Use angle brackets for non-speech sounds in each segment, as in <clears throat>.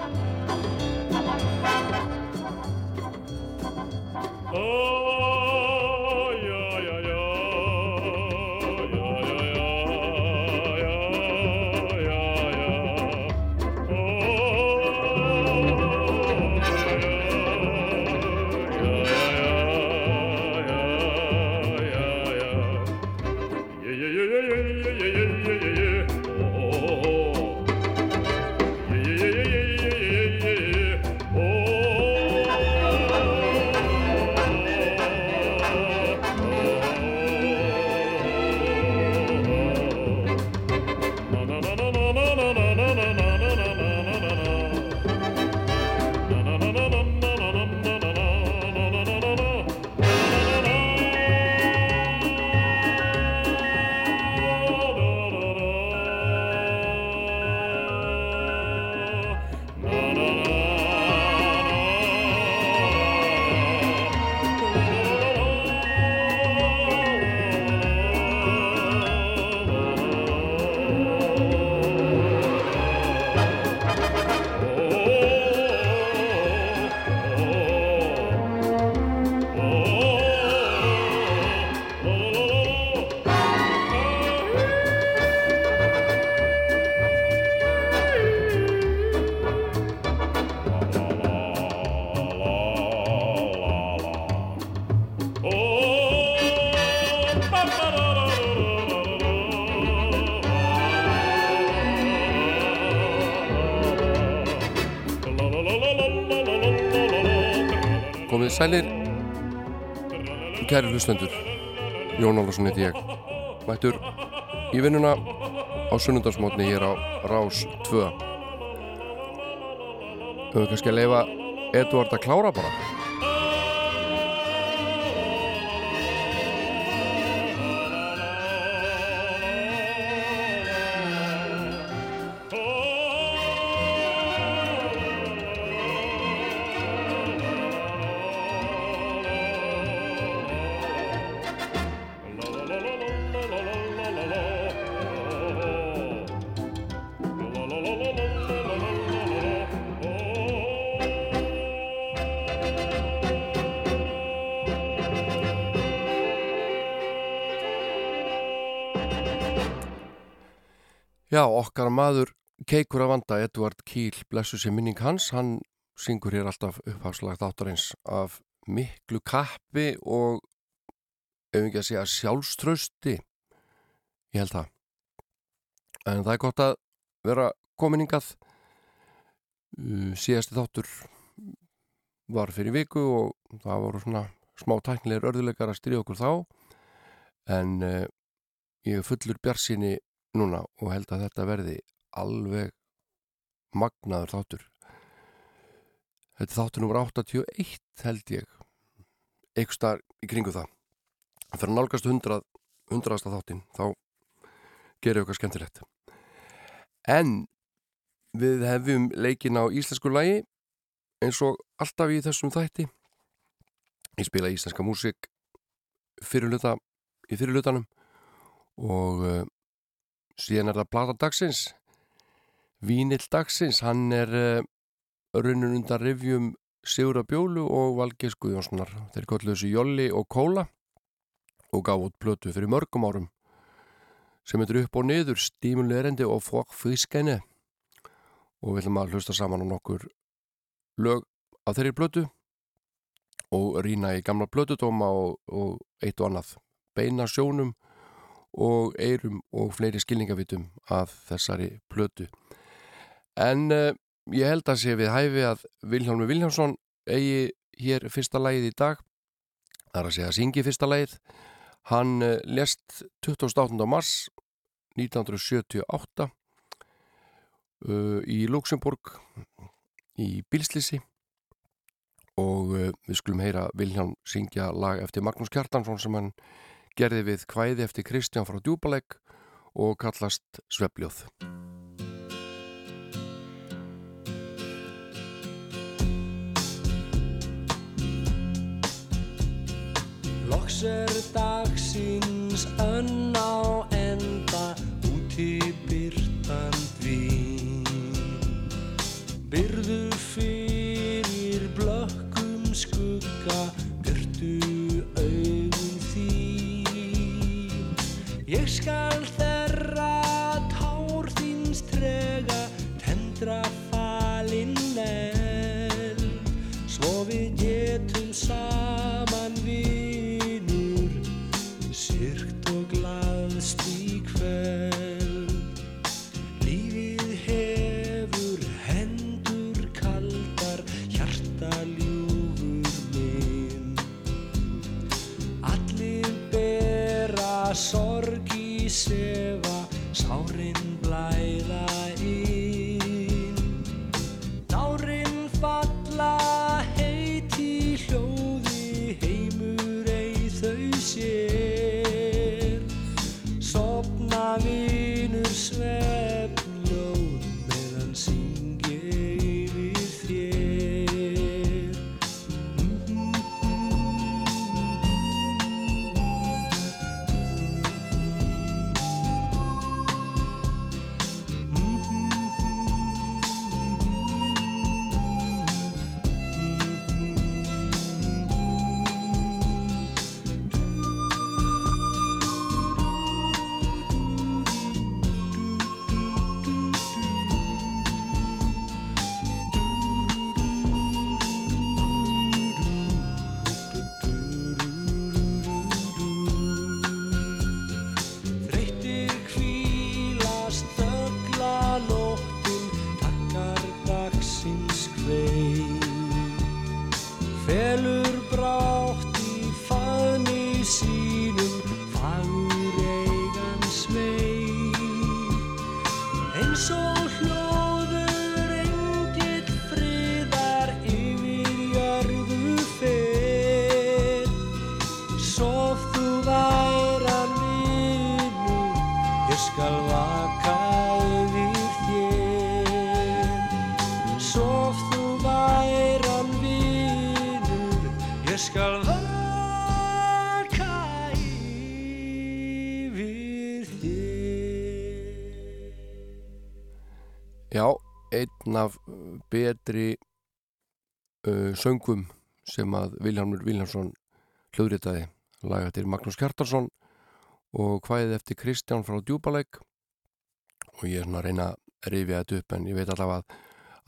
Komið sælir. Kæri hlustendur Jón Álarsson heiti ég. Mættur í vinnuna á sunnundarsmótni hér á Rás 2 Þau kannski að leifa Eduard að klára bara Já, okkar maður keikur að vanda, Edvard Kíl, blessu sér minning hans, hann syngur hér alltaf upphafslagt áttarins af miklu kappi og ef ekki að segja sjálfströsti, ég held það. En það er gott að vera kominingað, uh, síðasti þáttur var fyrir viku og það voru svona smá tæknilegur örðuleikar að styrja okkur þá, en uh, ég fullur bjarsinni núna og held að þetta verði alveg magnaður þáttur. Þetta þáttur numur 81 held ég eitthvað starf í kringu það. Fyrir nálgast 100 100. þáttin þá gerir okkar skemmtilegt. En við hefum leikin á íslensku lagi eins og alltaf í þessum þætti. Ég spila íslenska músik fyrirluta í fyrirlutanum og síðan er það Plata dagsins. Vínill dagsins hann er uh, runnun undan revjum Sigurða Bjólu og Valgeir Guðjónssonar. Þeir kolluðu þessu Jolli og Kóla og gaf út blötu fyrir mörgum árum sem heitir upp og niður stímunleirindi og fokk frískæni og við ætlum að hlusta saman á nokkur lög af þeirri blötu og rýna í gamla blötudóma og, og eitt og annað. Beina sjónum og eirum og fleiri skilningavitum af þessari plötu. En uh, ég held að sé við hæfi að Vilhelm Viljámsson eigi hér fyrsta lægið í dag. Það er að segja að syngi fyrsta lægið. Hann uh, lest 28. mars 1978 uh, í Luxemburg í Bilslisi og við skulum heyra Vilhelm syngja lag eftir Magnús Kjartansson sem hann gerði við kvæði eftir Kristján frá Djúbalegg og kallast Svebljóð. Loks er dagsins önn á enda út í byrtan Ég einn af uh, betri uh, söngum sem að Viljámur Viljámsson hljóðritaði. Laga til Magnús Kjartarsson og hvaðið eftir Kristján frá Djúbalæk og ég er svona að reyna að rifja þetta upp en ég veit allavega að,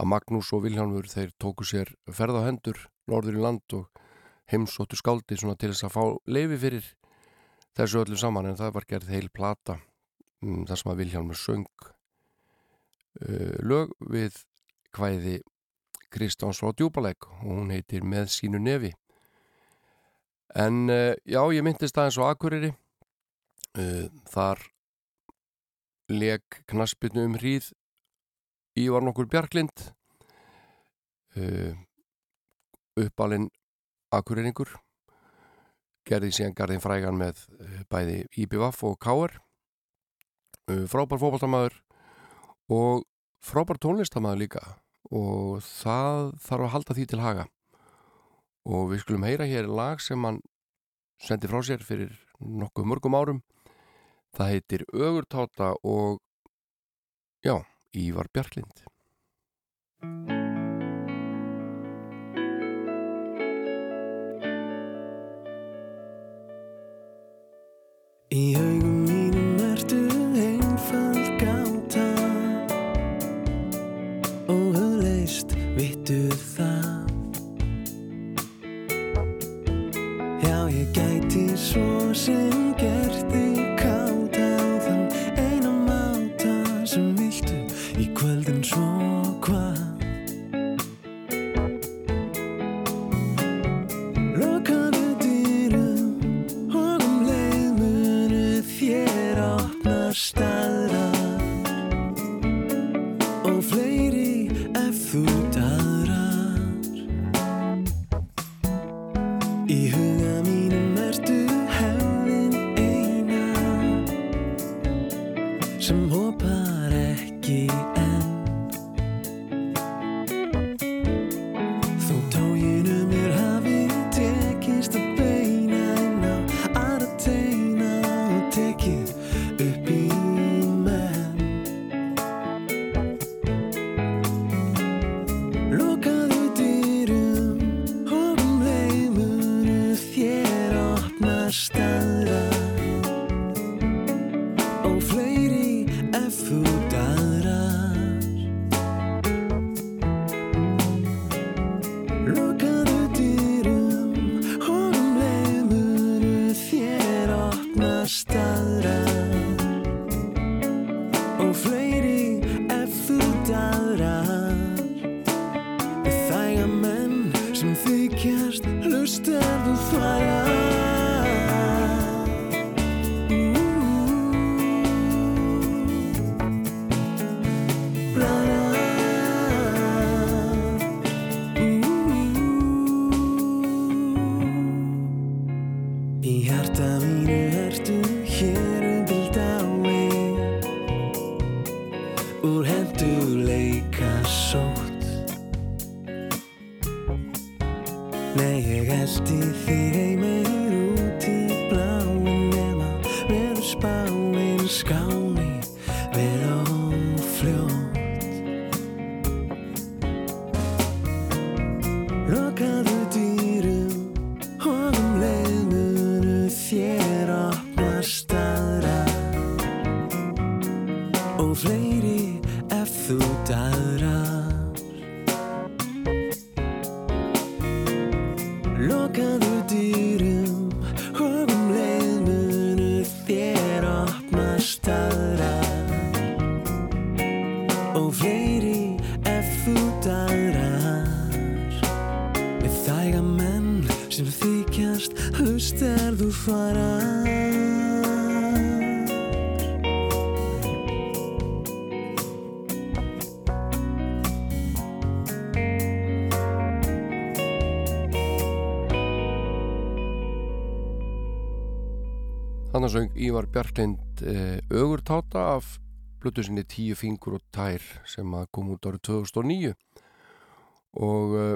að Magnús og Viljámur þeir tóku sér ferð á hendur norður í land og heimsóttu skáldi svona til þess að fá leifi fyrir þessu öllu saman en það var gerð heil plata um, þar sem að Viljámur söng uh, lög við hvæði Kristjáns frá Djúbalæk og hún heitir Með sínu nefi. En uh, já, ég myndist aðeins á Akureyri. Uh, þar leik knaspinu um hríð Ívar nokkur Bjarklind uppalinn Akureyringur gerði síðan garðin frægan með bæði IBVF og uh, frábær fótballtamaður og frábær tónlistamæður líka. Og það þarf að halda því til haga. Og við skulum heyra hér lag sem hann sendi frá sér fyrir nokkuð mörgum árum. Það heitir Ögurtáta og já, Ívar Bjarklind Í og fleiri ef þú dæðrar. Ívar Bjarklind eh, Ögurtáta af blötu sinni Tíu fingur og tær sem kom út árið 2009 og eh,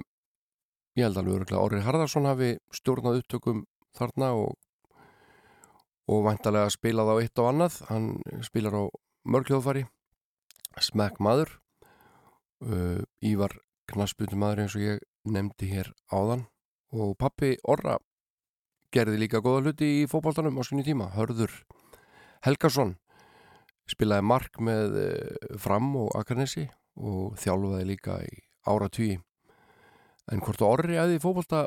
ég held alveg örgulega Orri Harðarsson hafi stjórnað upptökum þarna og, og væntalega spilað á eitt og annað. Hann spilar á mörgljóðfari smekk maður uh, Ívar knaspunum maður eins og ég nefndi hér áðan. Og pappi Orra gerði líka góða hluti í fótboltanum á sinni tíma, Hörður Helgason. Spilaði mark með eh, fram og Akarnesi og þjálfaði líka í ára tugi en hvort orri að því fótbolta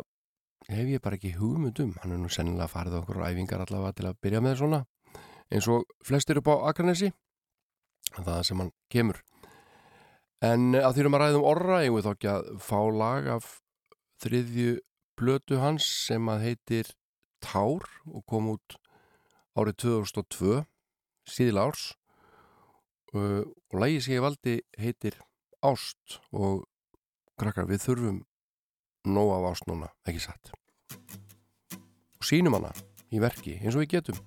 hef ég bara ekki hugmyndum hann er nú sennilega farið okkur æfingar allavega til að byrja með svona eins og flestir upp á Akarnesi það sem hann kemur. En að því erum að ræðum orra ég veit þá ekki að fá lag af þriðju blötu hans sem að heitir Tár og kom út árið 2002 síðil árs. Uh, og lægi sem ég valdi heitir Ást og krakkar við þurfum nóg af ást núna, ekki satt? Og sínum hana í verki eins og við getum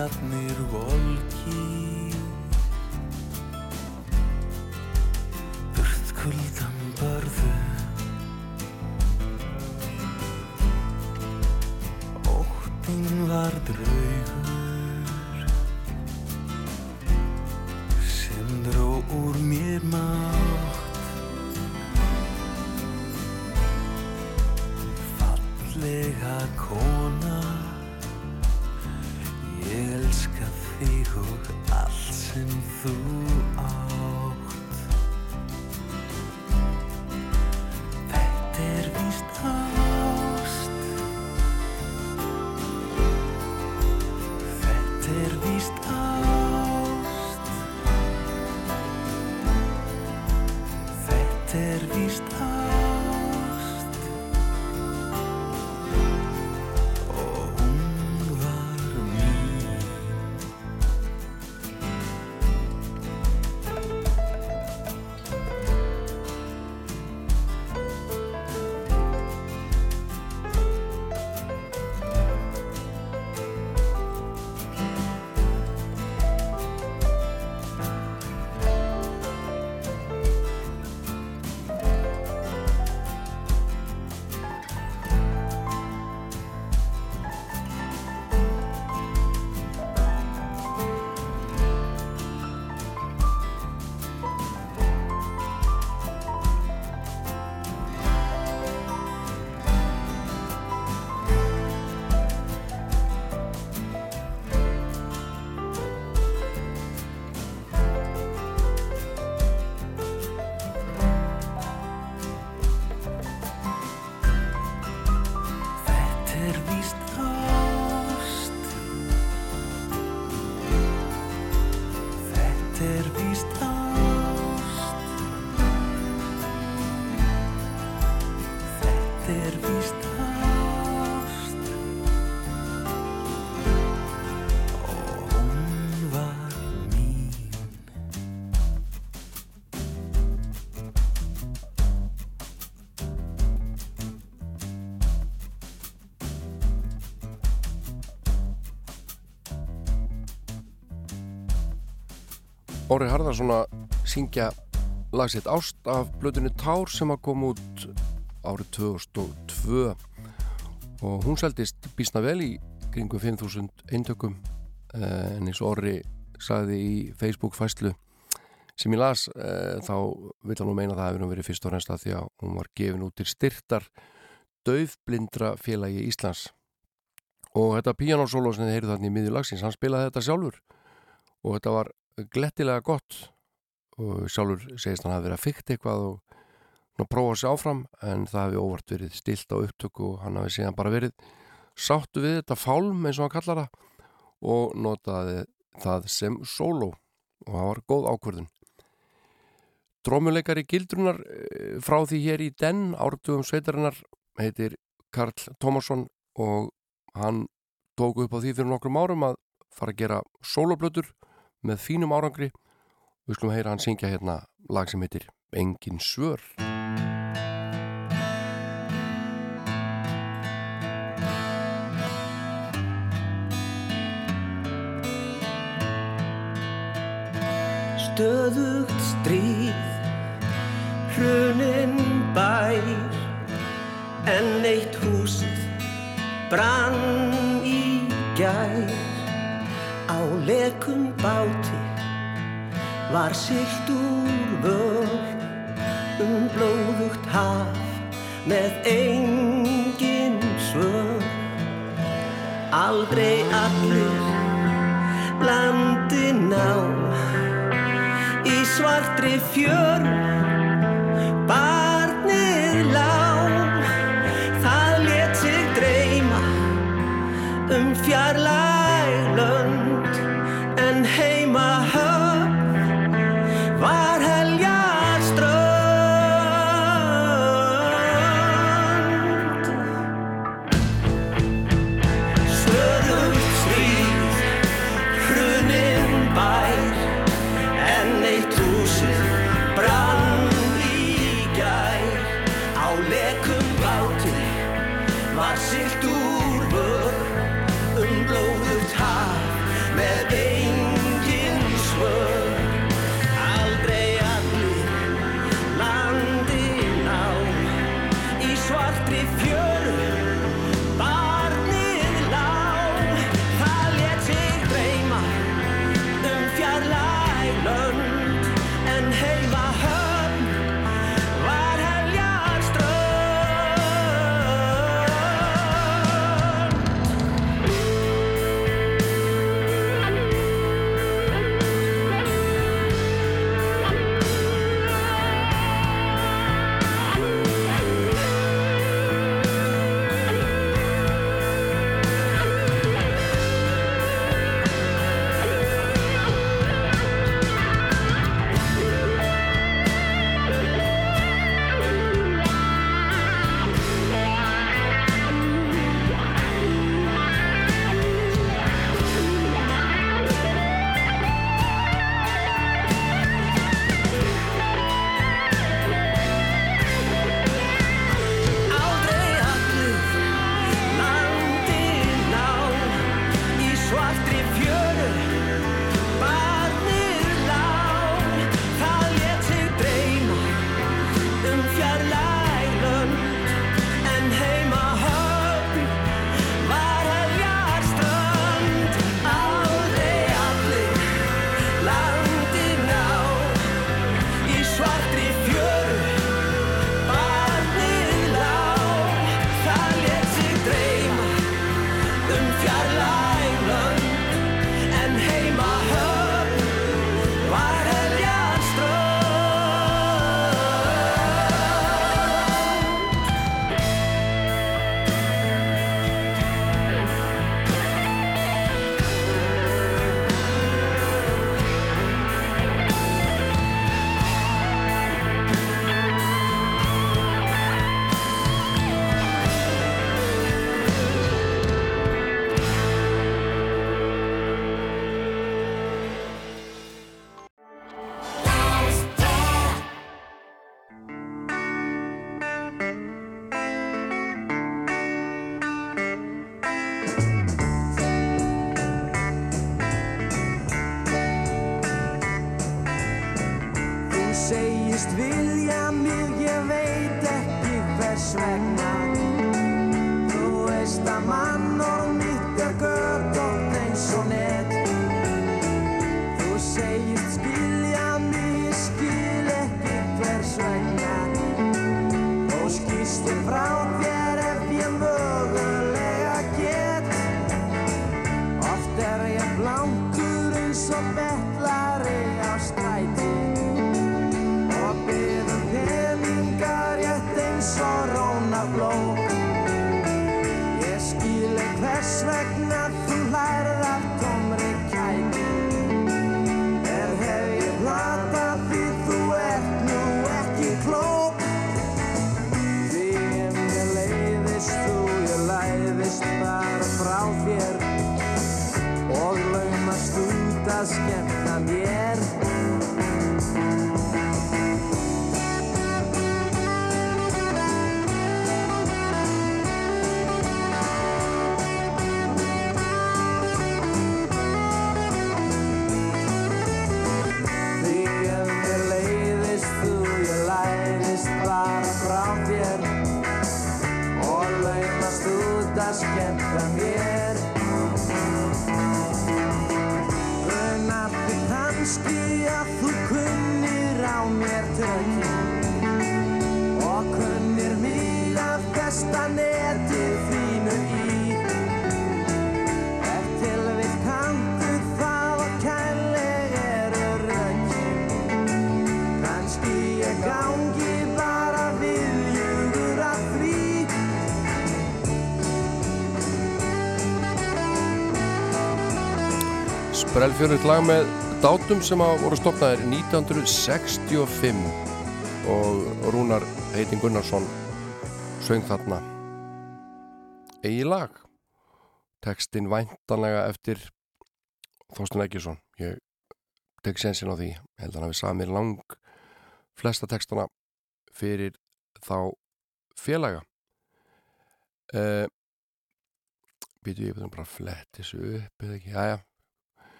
Vangarnir volki Orri Harðarsson að syngja lagsitt Ást af blöðinu Tár sem að koma út árið 2002 og hún seldist bísna vel í kringu 5.000 eintökum eh, en eins og Orri sagði í Facebook fæslu sem ég las eh, þá vil hann nú meina það að það hefur verið fyrst og reynst að því að hún var gefin út til styrtar döfblindra félagi Íslands. Og þetta pianosólo sem þið heyrðu þarna í miðjulagsins, hann spilaði þetta sjálfur. Og þetta var glettilega gott. Og sjálfur segist hann að fykta eitthvað og prófa sér áfram en það hefði óvart verið stilt á upptöku og hann hafi síðan bara verið sáttu við þetta fálm eins og hann kallar það og notaði það sem solo og það var góð ákvörðun. Drómuleikari gildrunar eh, frá því hér í den ártugum sveitarinnar heitir Karl Tómasson og hann tóku upp á því fyrir nokkrum árum að fara að gera soloblötur með fínum árangri. Við skulum heyra hann syngja hérna lag sem heitir Engin svör. Stöðugt stríð Hruninn bær En eitt húsið brann í gær lekum báti var silt úr völd um blóðugt haf með engin svör. Aldrei allir landin á í svartri fjör bregðast við Sprellfjörut lag með dátum sem voru stopnaðir 1965 og Rúnar Heitin Gunnarsson söng þarna eigi lag. Textin væntanlega eftir Þorsten Eggesson ég tek sensin á því. Held að hann hafi samið lang flesta textana fyrir þá félaga. Uh, býtu ég bara að fletti þessu upp eða ekki, jæja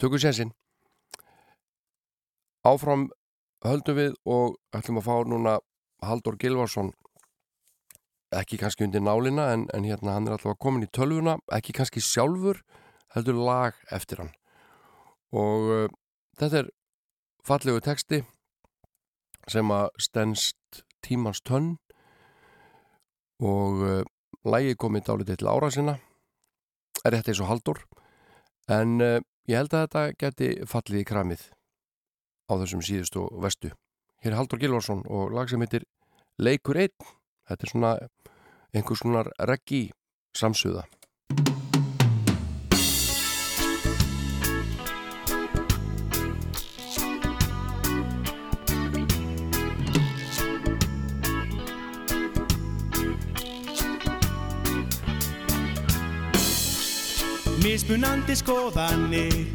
tökum sénsinn. Áfram höldum við og ætlum að fá núna Haldur Gilvarsson ekki kannski undir nálina en, en hérna hann er alltaf komin í tölvuna ekki kannski sjálfur heldur lag eftir hann. Og uh, þetta er fallegu texti sem að stennst tímans tönn og uh, lagið komið dálítið til ára sinna er þetta eins og Haldur en uh, ég held að þetta geti fallið í kramið á þessum síðustu og vestu hér er Haldur Gilvarsson og lag sem heitir Leikur einn. Þetta er svona einhvers svona reggi samsuða Mismunandi skoðanir.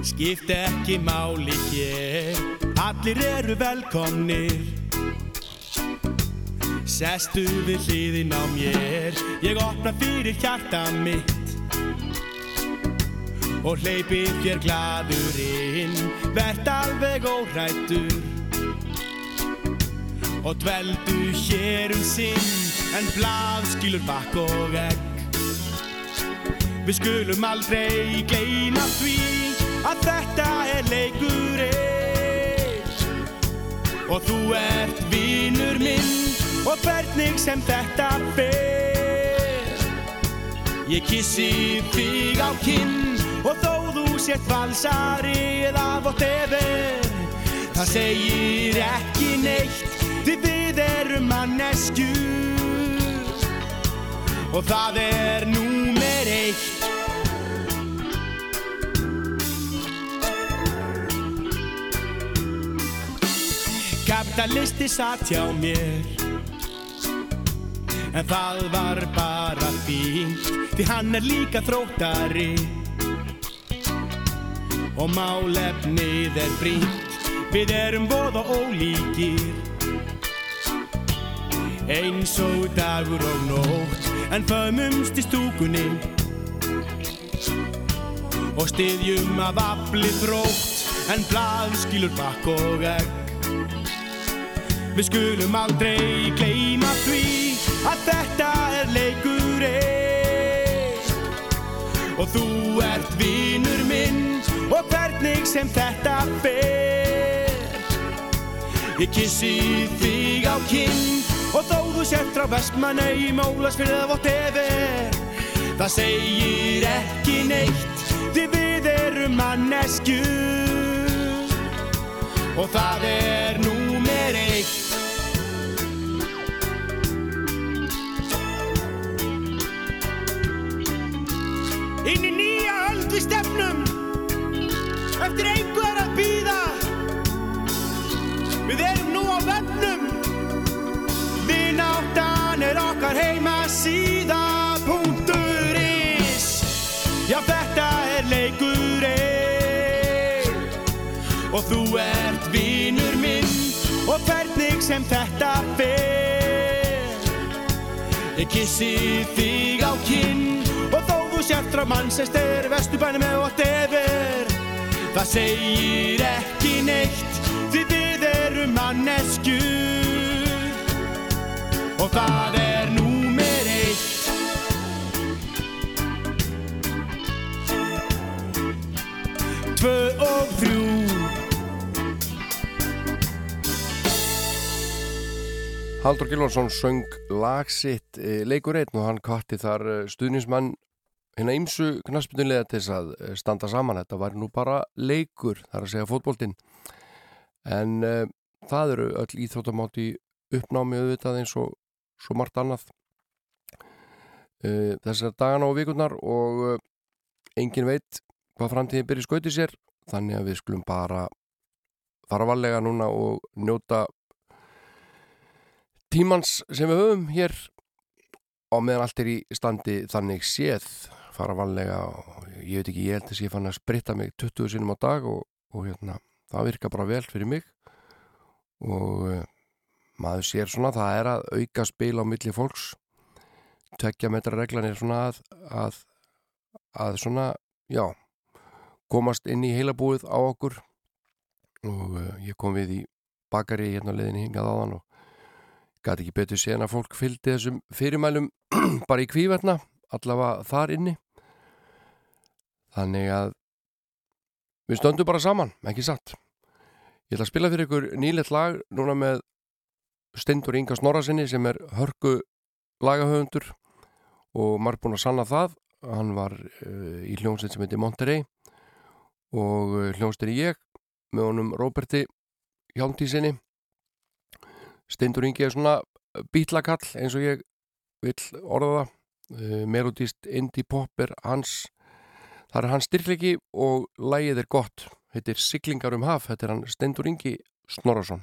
Skipt ekki máli hér Allir eru velkomnir. Sestu við hliðin á mér Ég opna fyrir hjarta mitt. Og hleypi þér gladur inn Vert alveg óhrættur Og dveldu hér um sinn En blað skilur bakk og egg Við skulum aldrei gleyma því að þetta er leikur einn Og þú ert vinur minn og hvernig sem þetta fer. Ég kissi þig á kinn og þó þú sért valsari eða whatever. Það segir ekki neitt því við erum manneskjur. Og það er númer Kapitalisti satt hjá mér. En það var bara fínt Því hann er líka þróttari. Og málefnið er brínt Við erum voða ólíkir. Eins og dagur og nótt En föðmumst í stúkunni. Og styðjum af afli þrótt En blað skilur bakk og egg Við skulum aldrei gleyma því Að þetta er leikur einn Og þú ert vinur minn Og hvernig sem þetta fer. Ég kissi þig á kinn Og þó þú sért frá vestmanni í mólasfyrð eða whatever Það segir ekki neitt Því við erum manneskjur. Og það er númer við stefnum Eftir einhver að býða Við erum nú á vefnum. Vináttan er okkar heima síða Punktur is. Já þetta er leikurinn. Og þú ert vinur minn. Og hvernig sem þetta fer. Ég kissi þig á kinn sért frá Manchester Vesturbænum eða whatever. Það segir ekki neitt Því við erum manneskjur Og það er númer eitt. Tvö og þrjú. Haldur Gilvarsson söng lagsitt e, leikur einn og hann kvatti þar e, stuðnismann hérna ymsu knaspunnilega til þess að e, standa saman. Þetta var nú bara leikur, þar að segja fótboltinn. En e, það eru öll íþróttamátt í uppnámi auðvitað eins og svo margt annað. E, þessar dagana og vikurnar og e, engin veit hvað framtíðin byrja skauti sér. Þannig að við skulum bara fara varlega núna og njóta tímans sem við höfum hér og meðan allt er í standi þannig séð fara vanlega og ég veit ekki, ég held þess að ég fann að spritta mig 20 sinum á dag og, og hérna, það virka bara vel fyrir mig. Og uh, maður sér svona það er að auka spil á milli fólks. Tekja metra reglan er svona að, að að svona, já komast inn í heilabúið á okkur. Og uh, ég kom við í bakari hérna leðinni hingað áðan og gæti ekki betur séðan að fólk fylgdi þessum fyrirmælum <clears throat> bara í kvíverna allavega þar inni þannig að við stöndum bara saman, ekki satt? Ég ætla að spila fyrir ykkur nýlet lag núna með Steindur Inga Snorrasinni sem er hörgu lagahöfundur og marg búin að sanna það. Hann var uh, í hljómsveit sem heitir Monterey og uh, hljómsveit er ég með honum Róberti Hjálmtísinni Steindur Ingi er svona bítlakall eins og ég vil orða það. Uh, melodist indie pop er hans það er hans styrklegi og lægið er gott. Heitir Siglingar um haf þetta er hann Steindur Ingi Snorarsson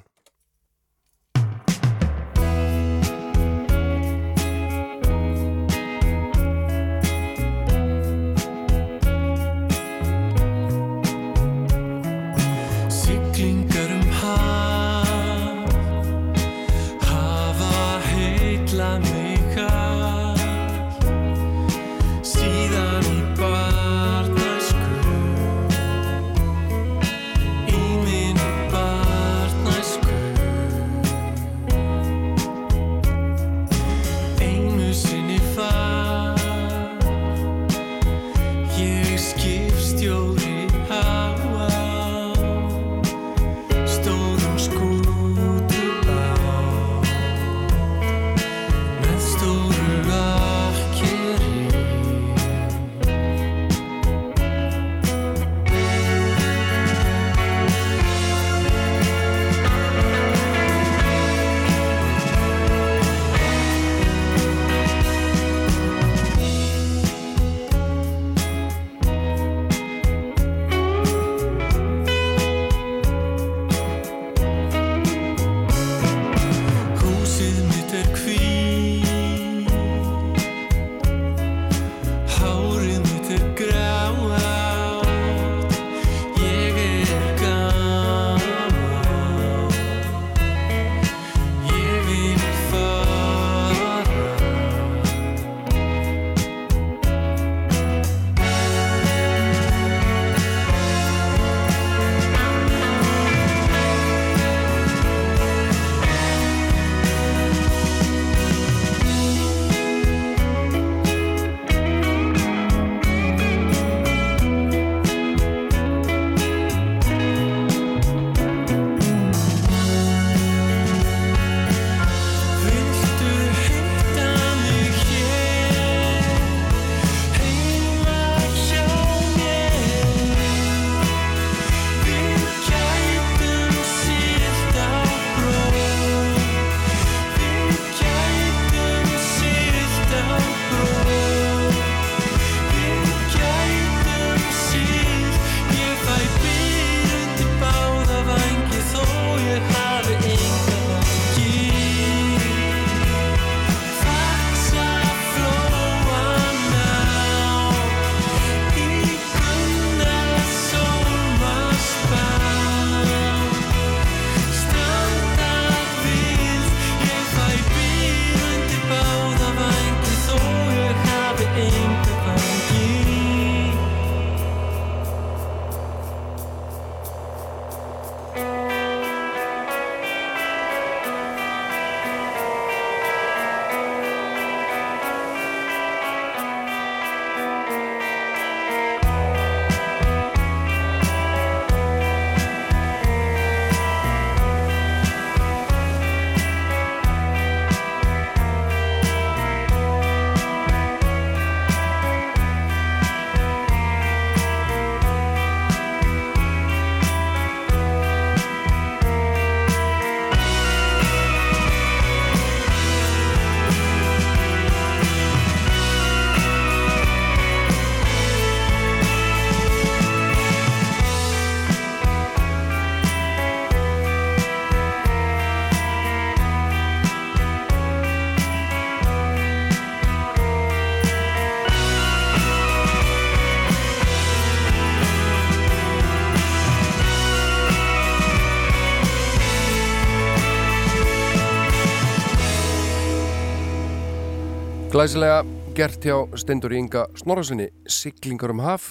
Glæsilega gert hjá Steindur Inga Snorrasinni Siglingar um haf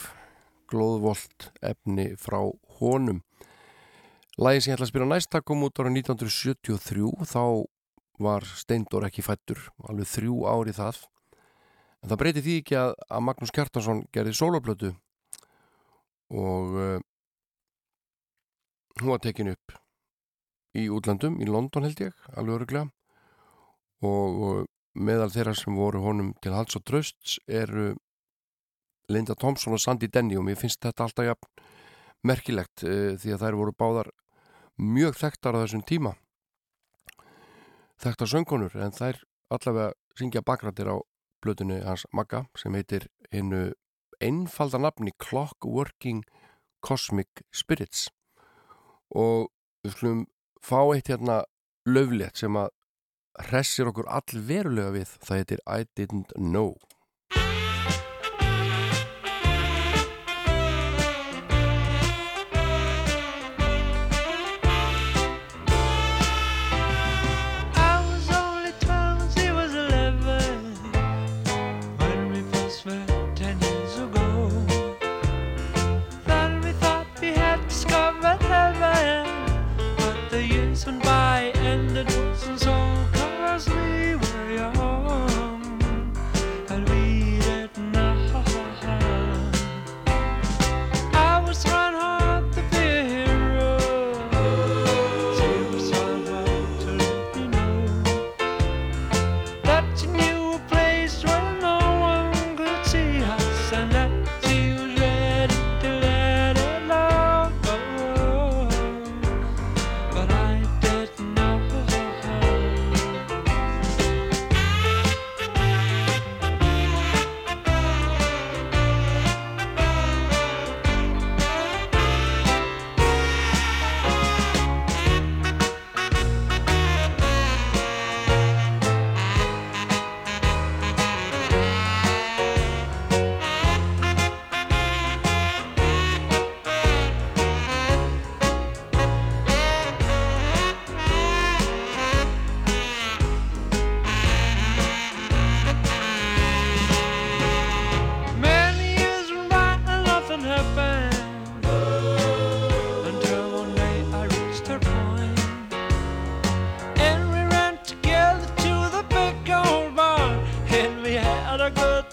glóðvolt efni frá honum. Lægin sem ég ætla að spila næsta kom út ára 1973 þá var Steindor ekki fættur alveg þrjú ári það. En það breyti því ekki að, að Magnús Kjartansson gerði soloplötu og uh, hún var tekin upp í útlandum, í London held ég alveg öruglega og uh, meðal þeirra sem voru honum til hals og trösts eru Linda Thompson og Sandy Denny og mér finnst þetta alltaf jafn merkilegt uh, því að þær voru báðar mjög þekktar á þessum tíma. Þekktar söngunur en þær allavega syngja bakrættir á blötunni hans Magga sem heitir hinnu einfalda nafni Clockworking Cosmic Spirits. Og við skulum fá eitt hérna löflétt sem að hressir okkur all verulega við. Það heitir I Didn't Know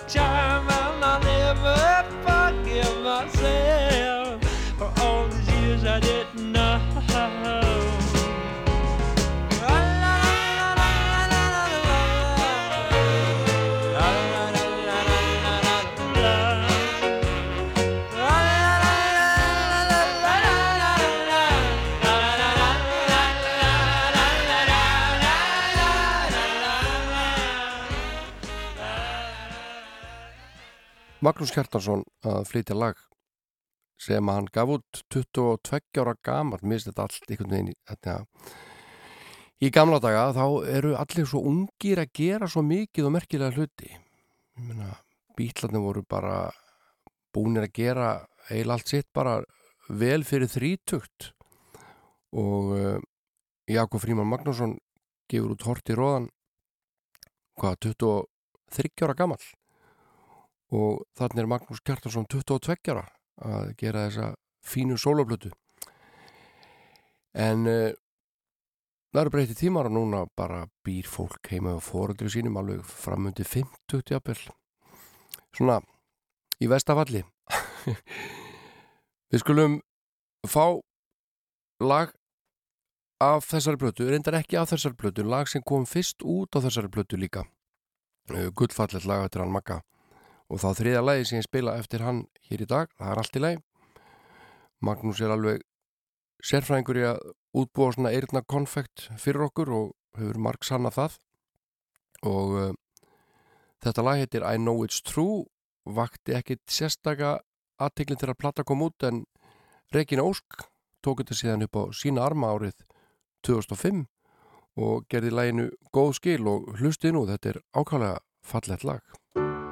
time and I'll never forgive myself For all these years I didn't know Magnús Kjartansson að flytja lag sem hann gaf út 22 ára gamar, mér finnst þetta allt einhvern veginn þetta, í gamla daga. Þá eru allir svo ungir að gera svo mikið og merkilega hluti. Bítlarnir voru bara búnir að gera eil allt sitt bara vel fyrir þrítugt. Og uh, Jakob Fríman Magnússon gefur út hort í róðan hvað, 23 ára gamall og þannig er Magnús Kjartarsson 22 ára að gera þessa fínu sólablötu en uh, það eru breytið tímar og núna bara býr fólk heima á fóruldri sínum alveg framundi 50 jafnvel. Svona í vestafalli <laughs> við skulum fá lag af þessari blötu, reyndar ekki af þessari blötu lag sem kom fyrst út á þessari blötu líka. Uh, gullfallet lag eftir hann Magga og þá þriðja lagi sem ég spila eftir hann hér í dag, það er allt í lagi. Magnús er alveg sérfræðingur í að útbúa svona eirna konfekt fyrir okkur og hefur marg sanna það. Og uh, þetta lag heitir I Know It's True vakti ekkit sérstaka aðteklinn til að plata kom út en Regina Ósk tók þetta síðan upp á sína arma árið 2005 og gerði laginu góð skil og hlustið nú, þetta er ákvæmlega fallett lag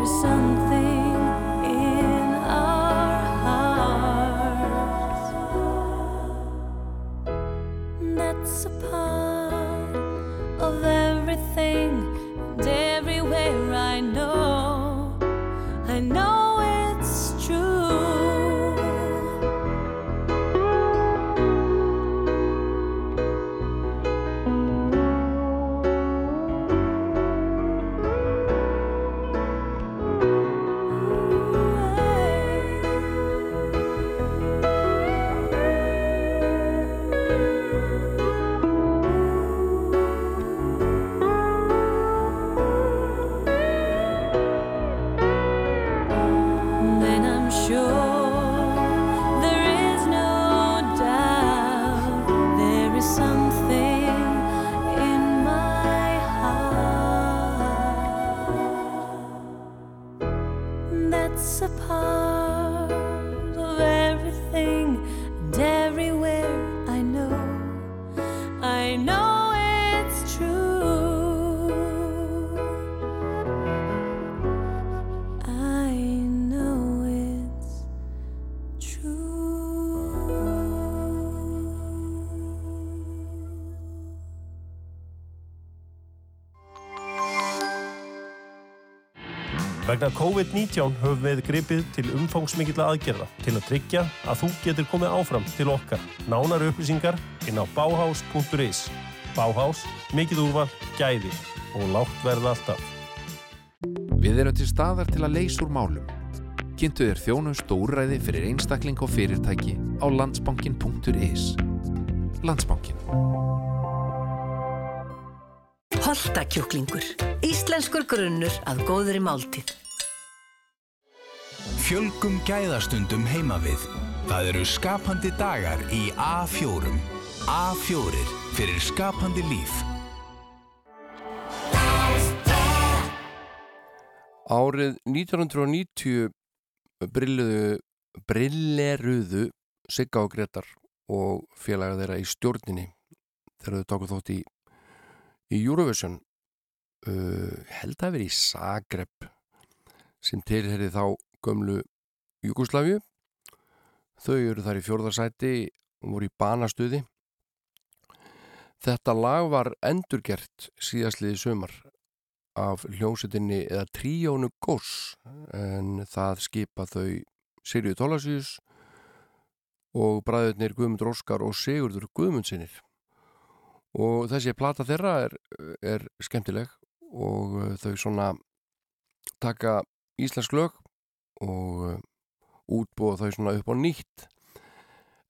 never saw. Vegna COVID-19 höfum við gripið til umfangsmikilla aðgerða til að tryggja að þú getur komið áfram til okkar. Nánar upplýsingar inn á bauhaus.is. Bauhaus, mikið úrval, gæði og lágt verða alltaf. Við erum til staðar til að leysa úr málum. Kynntu þér þjónust og úrræði fyrir einstakling og fyrirtæki á landsbankin.is. Landsbankin. Holtakjúklingur. Íslenskur grunnur að góðri máltíð. Fjölgum gæðastundum heima við. Það eru skapandi dagar í A4. A4 fyrir skapandi líf. Árið 1990 brilluðu, brilleruðu Sigga og Gretar og félaga þeirra í stjórninni þegar þau tóku þótt í, í Eurovision uh, held að vera í Zagreb sem tilherði þá gömlu Jugoslavju þau eru þar í fjórðarsæti og voru í banastuði. Þetta lag var endurgert síðastliði sumar af hljómsettinni eða tríónu Gós en það skipa þau Sirju Tólasíus og bræðurnir Guðmundur Óskar og Sigurður Guðmundsinnir og þessi plata þeirra er, er skemmtileg og uh, þau svona taka íslensk lög og uh, útbúa þau svona upp á nýtt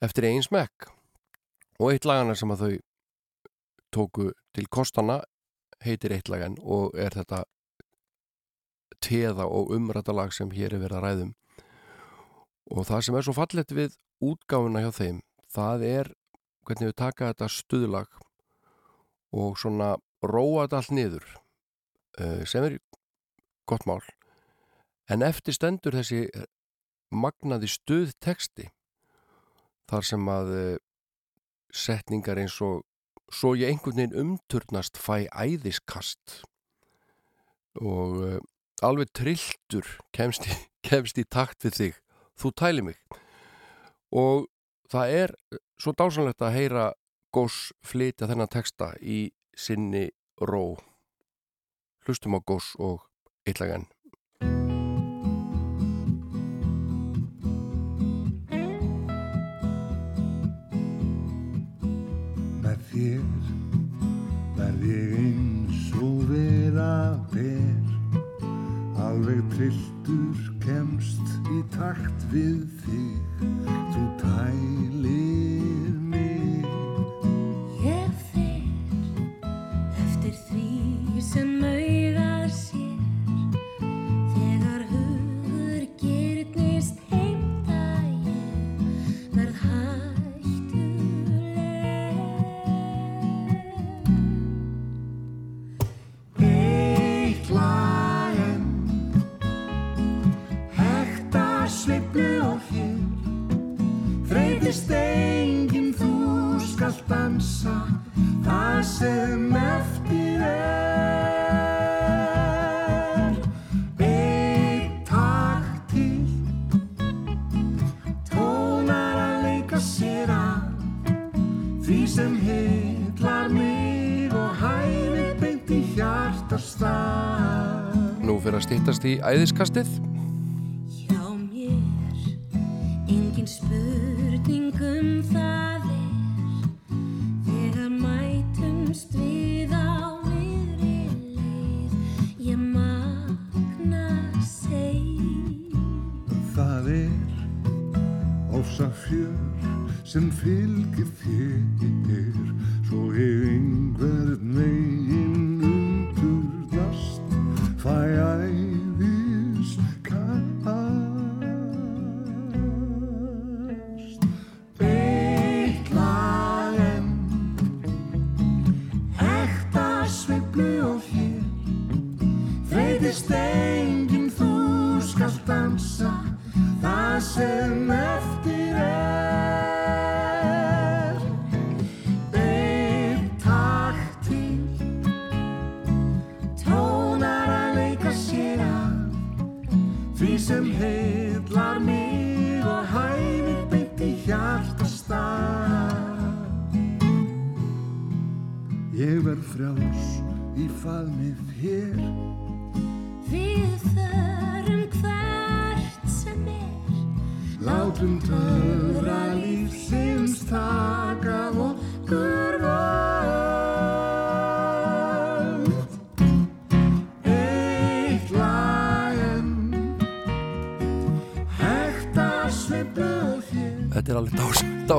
eftir einn smekk. Og eitt lagana sem að þau tóku til kostana heitir eitt lagan og er þetta teða og umrættalag sem hér er verið að ræðum og það sem er svo fallet við útgáfuna hjá þeim það er hvernig við taka þetta stuðlag og svona róa þetta allt niður eh, sem er gott mál. En eftir stendur þessi magnaði stuðteksti þar sem að eh, setningar eins og svo ég einhvern veginn umturnast fæ æðiskast. Og alveg trilltur kemst í, <laughs> kemst í takt við þig. Þú tæli mig. Og það er svo dásanlegt að heyra Gós flytja þennan texta í sinni ró. Hlustum á Gós og Eitlagan Með þér verð ég eins og vera ber. Alveg trilltur kemst í takt við þig. Þú tælir sem eftir er. Eitt takt til Tónar að leika sér að. Því sem hitlar mig og hæfi beint í hjartastað Nú fyrir að stýttast í æðiskastið sem fylgir þér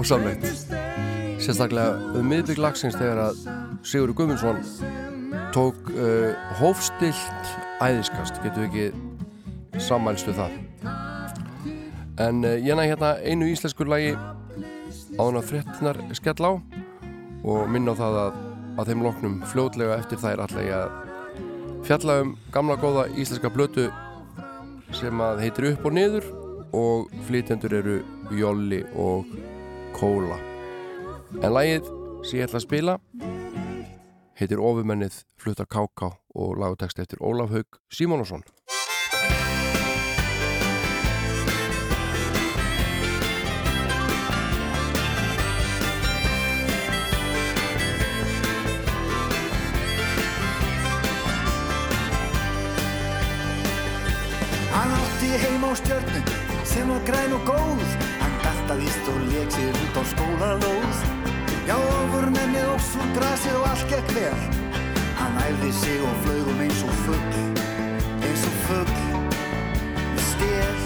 dás, dásamlegt Sérstaklega um miðbygg lagsins þegar að Sigurður Guðmundsson tók uh, hófstilt æðiskast, getur ekki sammælstu það? En uh, ég næ hérna einu íslenskur lagi áðan að fréttinar skell á og minna á það að að þeim loknum fljótlega eftir þær að fjalla um gamla góða íslenska blötu sem að heitir upp og niður og flytjendur eru Jolli og Kóla. En lagið sem ég ætla að spila heitir Ofumennið flutta Káká og lagutekst eftir Ólaf Haug Simónusson Hann átti heim á stjörnu sem var græn og góð Hann galtaðist og leik sér út á skólalóð. Já, ofur mennið og svo grasið og allt gekk vel. Hann æfði sig og flögum eins og fuggl eins og fuggl með stél.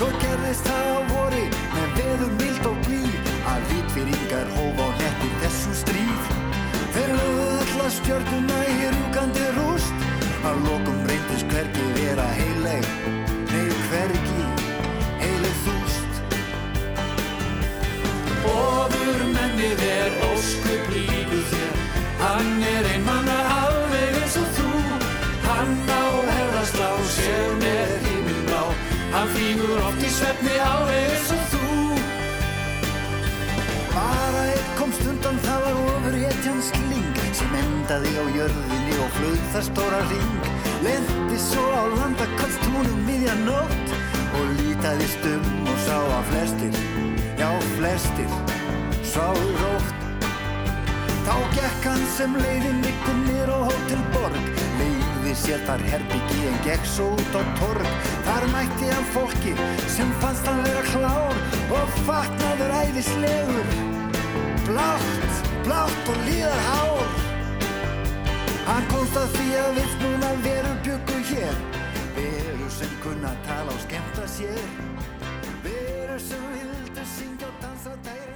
Svo gerðist það á vori með veður mild og blí að vitfyringar hóf á netti þessu stríð. Þeir lögðu alla stjörnuna í rjúkandi rúst. Að lokum reyndist hvergi vera heileg Mennið er óskup lífið þér. Hann er ein manna alveg eins og þú. Hann á herðaslá sér með himminblá Hann flýgur oft í svefni alveg eins og þú. Bara einn komst undan það var ofur sling sem endaði á jörðinni og flög það stóra ring lendi svo á landakastúnum miðja nótt og lítaðist um og sá að flestir já flestir sváðu rótt. Þá gekk hann sem leiðin ykkur niður á Hótel Borg. Leiði sér þar herbyggi en gekk svo út á torg. Þar mætti hann fólki sem fannst hann vera klár Og fatnaður æðislegur. Blátt, blátt og líðar hár. Hann komst að því að við núna veru byggu hér. Veru sem kunna tala og skemmta sér. Veru sem vildu syngja og dansa dærin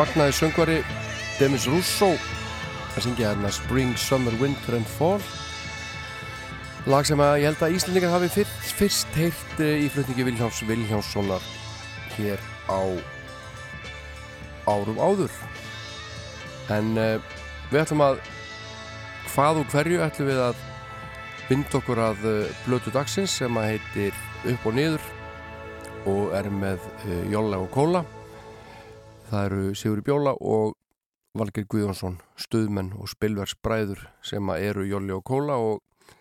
magnaði söngvari Demis Russo. Að syngja hérna Spring, Summer, Winter and Fall. Lag sem að ég held að Íslandingar hafi fyrst, fyrst heyrt eh, í flutningi Viljáns Viljánssonar hér á árum áður. En uh, við ætlum að hvað og hverju ætlum við að binda okkur að blötu dagsins sem að heitir upp og niður og er með uh, Jóla og Kóla það eru Sigur Bjóla og Valgeir Guðjónsson stuðmenn og spilverksbræður sem eru Jóli og Kóla og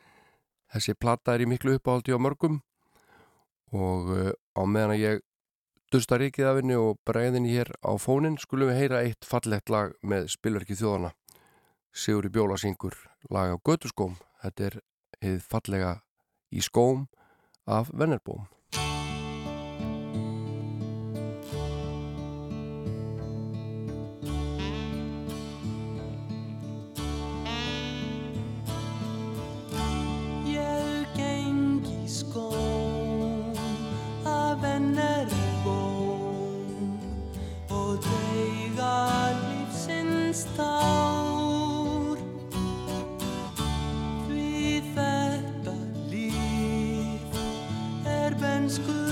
þessi plata er í miklu uppáhaldi á mörgum. Og uh, á meðan að ég dusta rikið af henni og bregðinni hér á fónin skulum við heyra eitt fallegt lag með spilverki þjóðana Sigurði Bjóla syngur lag á Götuskóm. Þetta er heið fallega í skóm af Vennerbóm er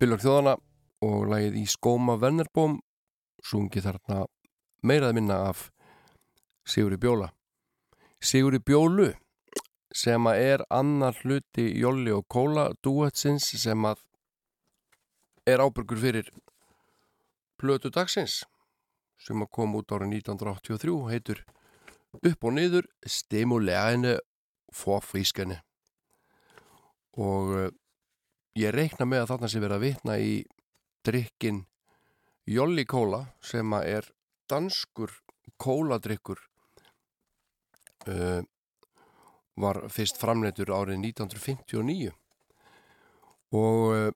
Spilverk þjóðana og lagið í skóma Vennerbóm sungi þarna meirað minna af Sigurði Bjóla. Sigurði Bjólu sem að er annar hluti Jolli og Kóla duetsins sem að er ábyrgur fyrir plötu dagsins sem að kom út árið 1983 heitur upp og niður stimuleginu forfrískani og ég reikna með að þarna sé verið að vitna í drikkin Jolli Kóla sem að er danskur kóladrykkur uh, var fyrst framleitur árið 1959 og uh,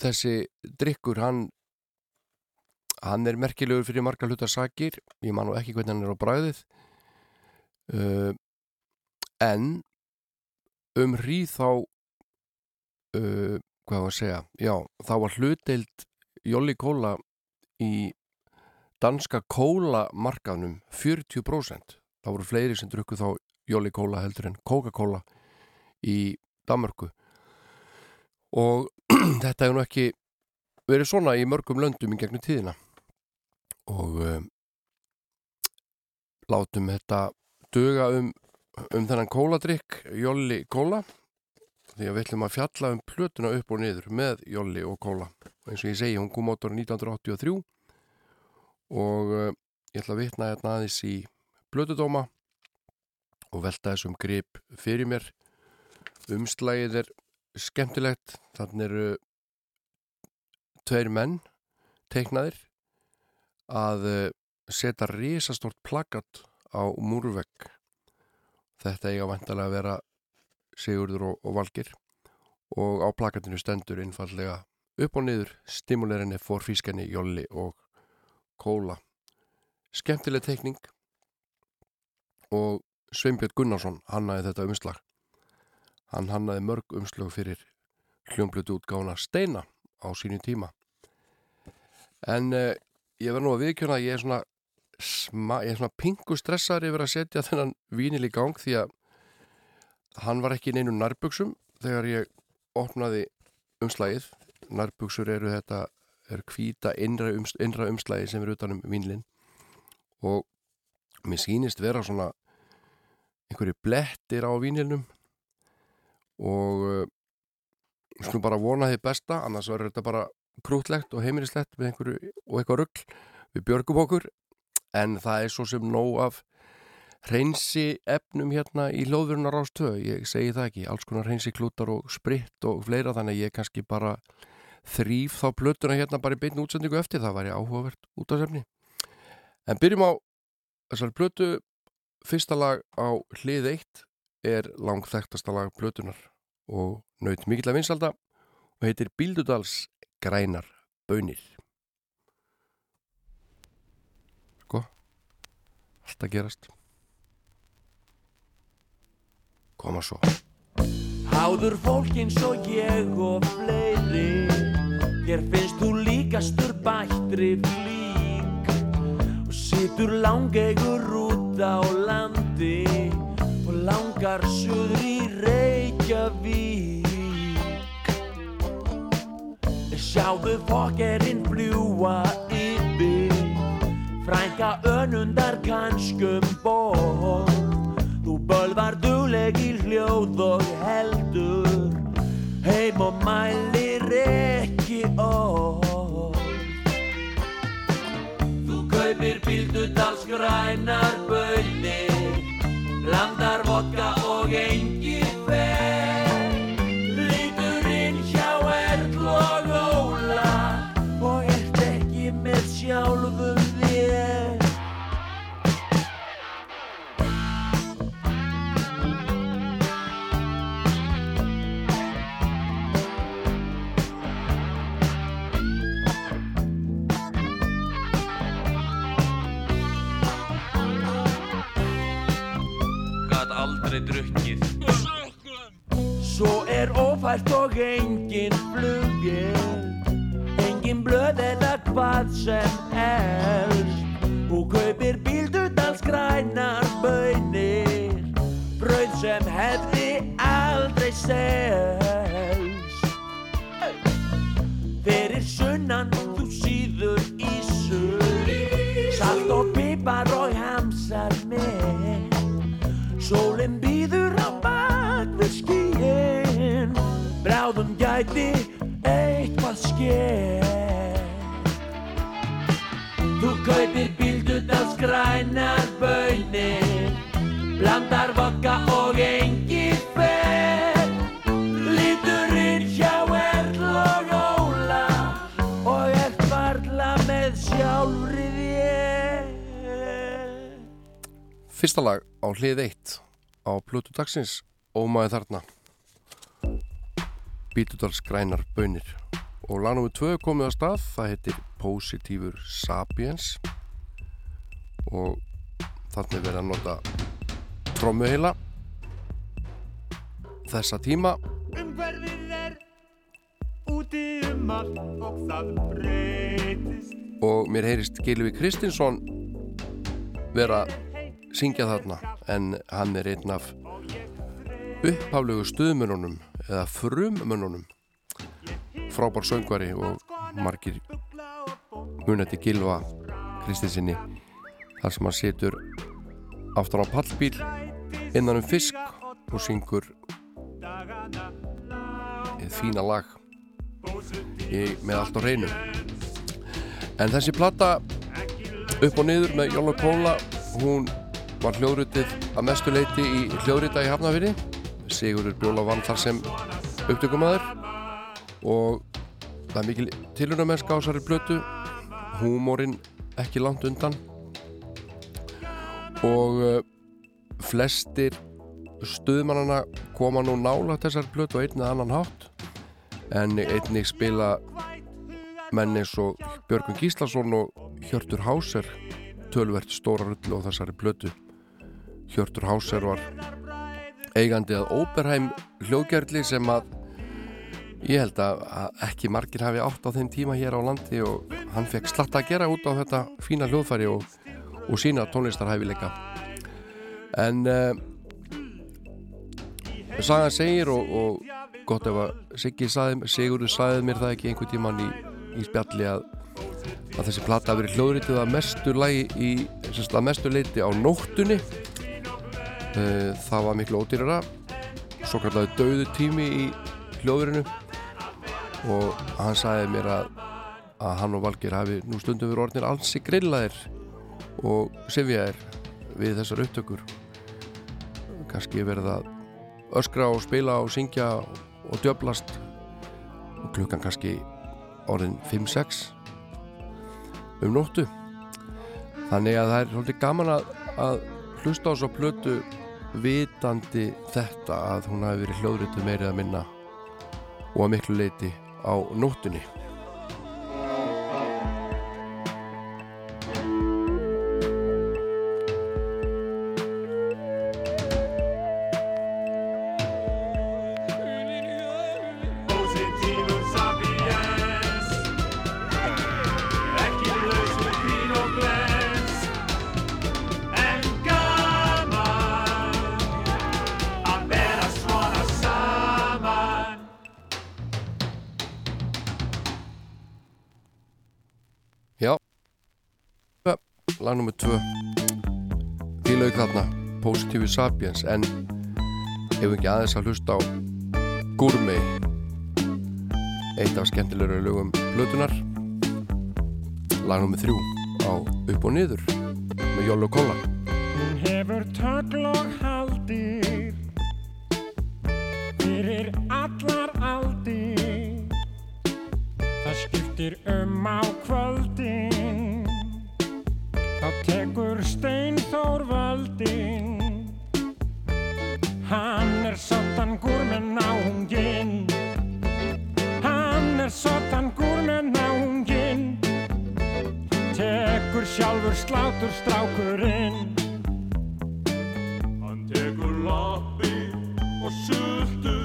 þessi drykkur hann hann er merkilegur fyrir marga hluta sakir ég man nú ekki hvernig hann er á bræðið uh, en um hríð þá uh, hvað var að segja já, þá var hlutdeild Jolli Kóla í danska kólamarkaðnum 40% það voru fleiri sem drukku þá Jolli Kóla heldur en Coca-Cola í Danmörku. Og <clears throat> þetta hefur nú ekki verið svona í mörgum löndum í gegnum tíðina. Og um, látum þetta duga um, um þennan kóladrykk Jolli Kóla því að við ætlum að fjalla um plötuna upp og niður með Jolli og Kóla og eins og ég segi, hún kom át ára 1983 og uh, ég ætla að vitna hérna aðeins í plötudóma og velta þessum grip fyrir mér. Umslægið er skemmtilegt. Þannig eru tveir menn teiknaðir að uh, setja risastort plakat á múrvegg þetta eiga vantarlega að vera Sigurður og, og Valgir og á plakatinu stendur einfallega upp og niður stimulerinni for fískenni Jolli og Kóla. Skemmtileg teikning. Og Sveinbjörn Gunnarsson hannaði þetta umslag. Hann hannaði mörg umslag fyrir hljómblutu útgána Steina á sínu tíma. En eh, ég verð nú að viðkjöna að ég er svona sma, ég er svona pingu stressar yfir að setja þennan vínil í gang því að hann var ekki neinu nærbuksum þegar ég opnaði umslagið. Nærbuksur eru þetta er hvíta innra, ums, innra umslagi sem er utanum vínlinn og mér sýnist vera svona einhverju blettir á vínilnum og uh, skulum bara vona því besta annars verður þetta bara krútlegt og heimilislegt með einhverju og eitthvað rugg við björgum okkur en það er svo sem nóg af hreinsi efnum hérna í hljóðurinnar ástöðu, ég segi það ekki alls konar hreinsi klútar og spritt og fleira þannig að ég kannski bara þrýf þá plötuna hérna bara í beinu útsendingu eftir, það væri áhugavert út af sefni en byrjum á þessari plötu. Fyrsta lag á hlið eitt er langþægtasta lag plötunar og naut mikill að vinsalda og heitir Bíldudals grænar bönir sko allt að gerast koma svo. Háður fólk eins og ég og fleiri. Þér finnst þú líkastur bættri flík. Og situr langeigur út á landi Og langar suður í Reykjavík. Sjáðu fokkerinn fljúa yfir. Frænka önundar kannskum ból Þú bölvar dugleg í hljóð og heldur. Heim og mælir ekki orð. Þú kaupir bíldudals grænar bönir Blandar vodka og engi ófært og engin flugil Engin blöð eða hvað sem helst Þú kaupir bíldudals grænar bönir Brauð sem hefði aldrei selst. Fyrir sunnan þú síður ísur Salt og pipar og hamsar með. Sólinn gæti eitthvað skeið Þú kaupir bíldudals grænar bönir Blandar vodka og engi fer Lítur inn hjá Erl og Óla Og ert varla með sjálfri þér. Fyrsta lag á hlið eitt á Plutu dagsins Ómaði þarna Bítudals grænar bönir og lag nr. 2 komið á stað. Það heitir Positífur Sapiens. Og þannig verið að nota trommuheila þessa tíma. Umhverfið er úti um allt og það breytist. Og mér heyrist Gilvi Kristinsson vera að syngja þarna. En hann er einn af upphaflegu stuðmönunum eða frummönunum frábár söngvari og margir munandi Gilva Kristinsinni þar sem hann situr aftan á pallbíl innan um fisk og syngur eða fína lag í, með allt á hreinu. En þessi platta upp og niður með Jóla Kóla hún var hljóðrutið að mestu leiti í hljóðrita í Hafnafyrði Sigurður Bjóla vann þar sem upptökumæður og það er mikil tilunamennska á þessari blötu húmórin ekki langt undan. Og uh, flestir stuðmannana koma nú nála þessar plötu á einn eða annan hátt. En einnig spila menn eins og Björgun Gíslason og Hjörtur Háser tölvert stóra rullu á þessari plötu. Hjörtur Háser var eigandi að Óberheim hljóðgerli sem að ég held að ekki margir hafi átt á þeim tíma hér á landi og hann fekk slatta að gera út á þetta fína hljóðfæri og, og sína tónlistarhæfileika. En uh, sagan segir og, og gott ef að saði, Sigurður saði mér það ekki einhvern tíman í, í spjalli að, að þessi plata hafi verið hljóðrituð að mestu í, að mestu leiti á nóttunni það var miklu ódýrara svo kallaði döðu tími í hljóðurinu og hann sagði mér að, að hann og Valgir hafi nú stundum verið orðnir alls í grillaðir og sifjaðir við þessar upptökur. Kannski verið að öskra og spila og syngja og djöblast og klukkan kannski orðin 5-6 um nóttu. Þannig að það er svolítið gaman að, að hlusta á svo plötu vitandi þetta að hún hafi verið hljóðrituð meirið að minna og að miklu leiti á nóttunni Lag nummer 2 Því lauk þarna Positífi Sapiens en hefur ekki aðeins að hlusta á Gourmet eitt af skemmtilegur lögum blötunar Lag nummer 3 á Upp og niður með Jólu Kolla. Hún hefur tögl og haldir fyrir allar aldir. Það skiptir um á kvöldin þá tekur Steinþór völdin Hann er sottan gúr með náungin Hann er sottan gúr með náungin Tekur sjálfur slátur strákurinn. Hann tekur lappi og sultu.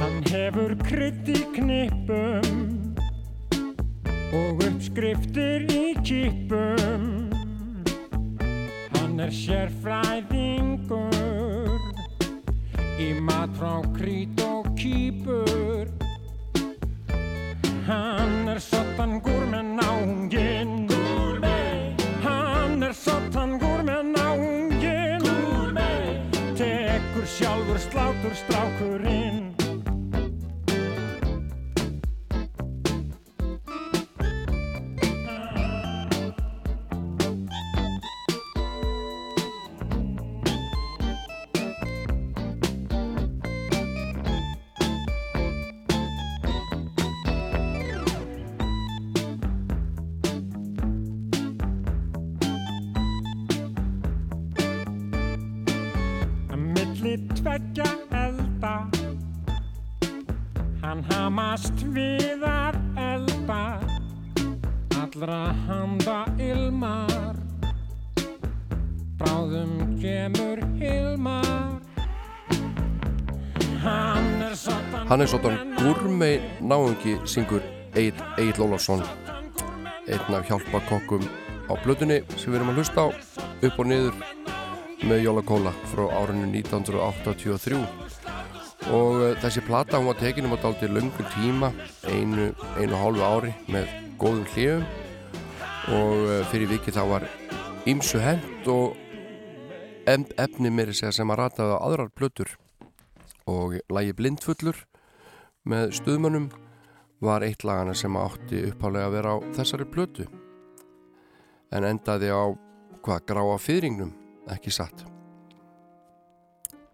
Hann hefur krydd í knippum og uppskriftir í kipum. Hann er sérfræðingur í mat frá krít og kýpur. Hann er sottan gúr með náungin. Hann er svolítan Gourmet náungi syngur Egil Ólafsson einn af hjálpakokkum á blötunni sem við erum að hlusta á upp og niður með Jóla Kóla frá árinu 1983 og uh, þessi plata hún var tekin um að daldi löngun tíma einu, einu hálfu ári með góðum hljöfum og uh, fyrir viki þá var ímsu hent og efni segja sem að rataði á aðrar plötur. Og lagi Blindfullur með stuðmönnum var eitt lagana sem átti upphálega að vera á þessari plötu en endaði á hvað gráa fyrringnum ekki satt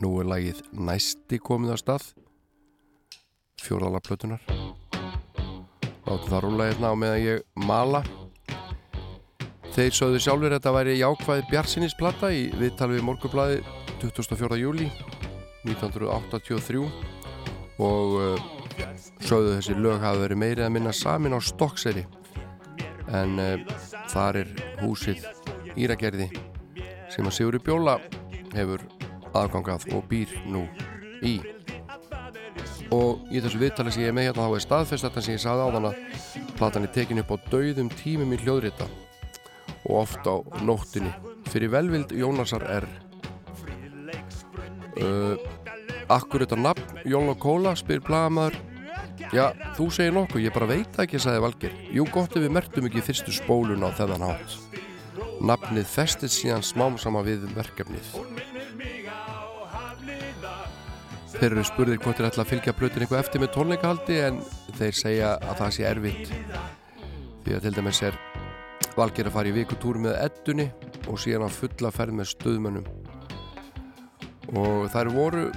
nú er lagið næsti komið á stað fjórðala plötunar látum það rúla hérna á meðan ég mala Þeir sögðu sjálfur að þetta væri jákvæð bjartsinnisplata í viðtali við morgublaði 24. júli 1983 og sögðu þessi lög hafa verið meiri að minna samin á Stokkseri en uh, þar er húsið Íragerði sem að Sigurður Bjóla hefur aðgangað og býr nú í. Og í þessu viðtali sem ég er með hérna þá er staðfest þetta sem ég sagði á þann að platan er tekin upp á dauðum tímum í hljóðrita og oft á nóttinni. Fyrir velvild Jónasar R. Uh, Akkur þetta nafn? Jón og Kóla? spyr blagamaður Já, þú segir nokkuð, ég bara veit ekki, sagði Valgir Jú, gott ef við mertum ekki fyrstu spólun á þennan hátt. Nafnið festið síðan smám sama við verkefnið. Þeir eru spurðir hvort þeir ætla að fylgja plötin eitthvað eftir með tónleikahaldi en þeir segja að það sé erfitt. Því að til dæmis er Valgeir að fara í vikutúr með eddunni og síðan að fulla ferð með stöðmönnum og þær voru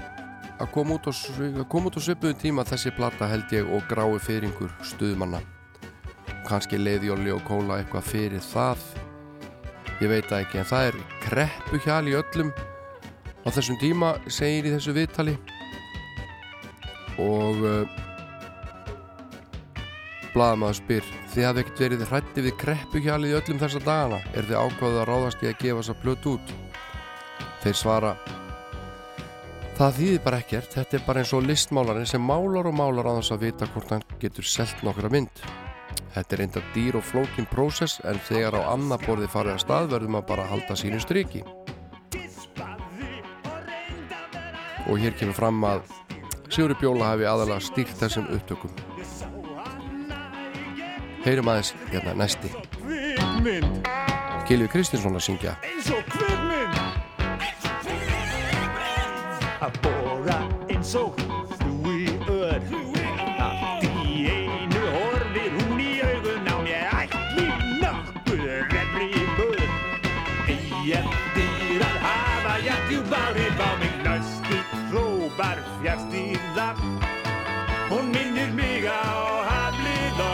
að koma út á, að á svipuðu tíma þessi plata held ég og grái fyrringur stöðmanna kannski leiðjóli og kóla eitthvað fyrir það. Ég veit það ekki en það er kreppu hjal í öllum á þessum tíma segir í þessu viðtali. Og uh, blaðamaður spyr þið hafði ekkert verið hrætti við kreppuhjalið í öllum þessa dagana? Er þið ákváðið að ráðast í að gefa þessa plötu út? Þeir svara það þýðir bara ekkert. Þetta er bara eins og listmálarinn sem málar og málar á þess að vita hvort hann getur selt nokkra mynd. Þetta er enda dýr og flókin prósess en þegar á annað borði farið að stað verður maður bara að halda sínu striki. Og hér kemur fram að Sigurður Bjóla hafi aðalega stýrt þessum upptökum. Heyrum aðeins hérna næsti. Gilvi Kristinsson að syngja þú í ör. Allt í einu horfir hún í augun á mér. Ætli nokkuð refri bör Ei eftir að hafa jættjúb áhrif á mig. Næstu hrópar fjast í það Hún minnir mig á hafliða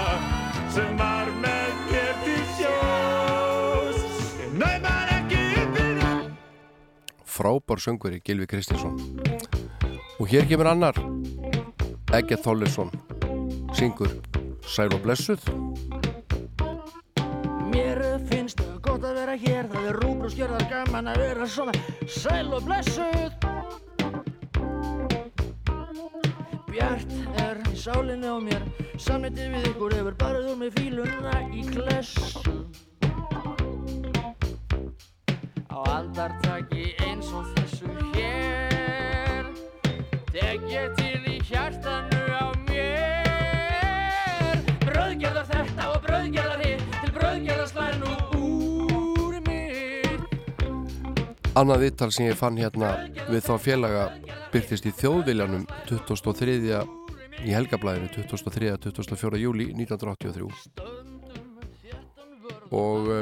sem var með mér til sjós. Næmar ekki það. Frábár söngveri Gilvi Kristinsson og hér kemur annar. Egget Þollisson syngur Sæl og blessuð. Mér finnst gott að vera hér Það er rúbr og skjörðar gaman að vera svona. Sæl og blessuð. Bjart er í sálinni á mér Samnitið við ykkur hefur barið úr með fíluna í klessu. Á aldartaki eins og þessu ég til í hjartanu á mér Bröðgerðar þetta og bröðgerðar hitt Til bröðgerðar slær nú úr mér Annað vittal sem ég fann hérna við þá félaga byrtist í þjóðviljanum 2003. í helgablaðinu 2003. 24. júli 1983 og uh,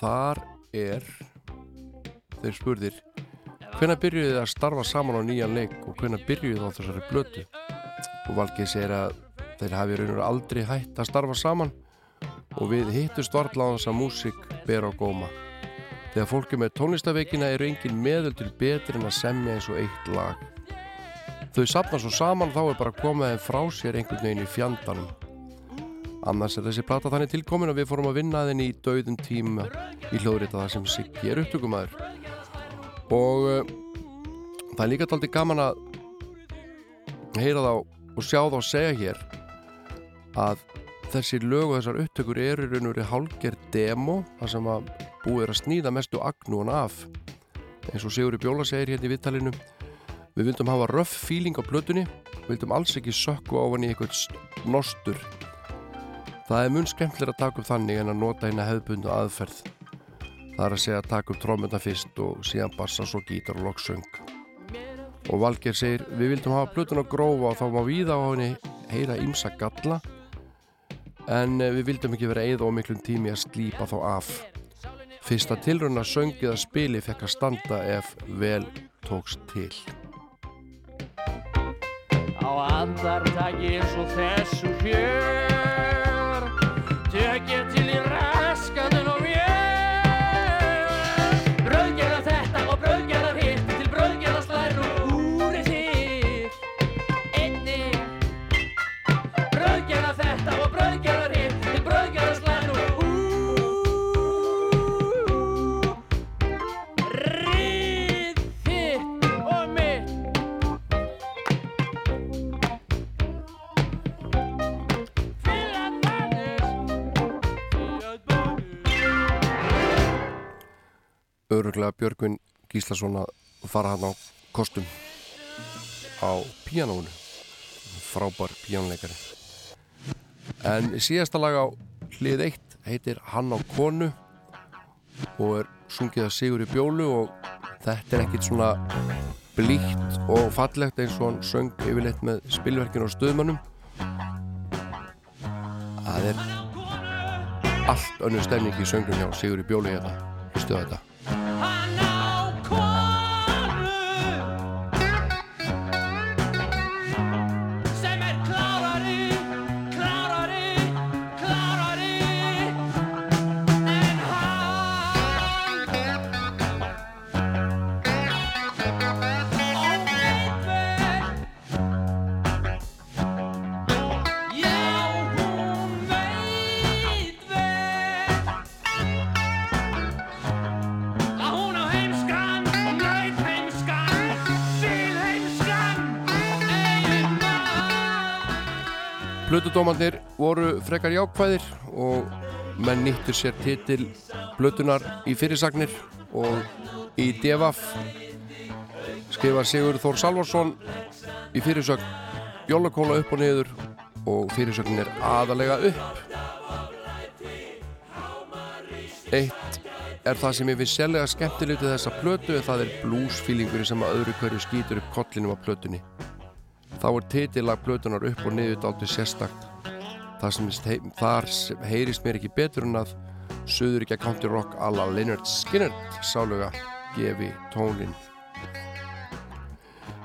þar er þeir spurðir hvenær byrjuðu þið að starfa saman á nýjan leik og hvenær byrjuðu þið á þessari blötu og Valgeir segir að þeir hafi raun og aldrei hætt að starfa saman og við hittust þess að músík ber á góma Þegar fólk er með tónlistaveikina eru engin meðöl til betri en að semja eins og eitt lag. Þau sapna svo saman þá er bara koma þeim frá sér einhvern veginn í fjandanum. Annars er þessi plata þannig tilkomin að við fórum að vinna þenni í dauðum tíma í hljóðrita það sem Siggi er upptökumæður. Og uh, það er líka taldi gaman að heyra þá og sjá þá segja hér að þessi lög og þessar upptökur eru í raun og verið hálger demo þar sem að búið er að snýða mestu agnúan af. Eins og Sigurður Bjóla segir hérna í viðtalinu við vildum hafa röff fíling á plötunni vildum alls ekki sökku ofan í eitthvað nostur. Það er mun skemmtilega að taka upp þannig en að nota hérna hefðbundu aðferð það er að segja að taka upp trómmunna fyrst og síðan bassa svo gítar og loksöng og Valgeir segir við vildum hafa plötuna grófa og þá má við á henni heyra ímsa galla en eh, við vildum ekki vera eða ómiklum tími að slípa þá af. Fyrsta tilruna söngið að spili fekk að standa ef vel tókst til. Á andartaki eins og þessu hér öruglega Björgvin Gíslason að fara hann á kostum á píanónu frábær píanóleikari. En síðasta lag á hlið 1 heitir Hann á konu og er sungið að Sigur í bjólu og þetta er ekkit svona blíkt og fallegt eins og hann söng yfirleitt með spilverkinu og stöðmannum það er allt önnur stemning í söngun hjá Sigur í bjólu hérna. Hlustu á þetta Plötudómandir voru frekar jákvæðir og menn nýttur sér titil Plötunar í fyrirsagnir og í devaf skrifar Sigur Þór Salvarsson í fyrirsögn. Jólakóla upp og niður og fyrirsögnin er aðalega upp. Eitt er það sem ég finnst sérlega skemmtilegt við þessa plötu en það er bluesfílingur sem að öðru hverju skýtur upp kollinum á plötunni þá er titillag plötunar upp og niður dálítið sérstakt sem þar sem heyrist mér ekki betur en að Suður ekki að County Rock alla Leonard Skinner sáluga gefi tónin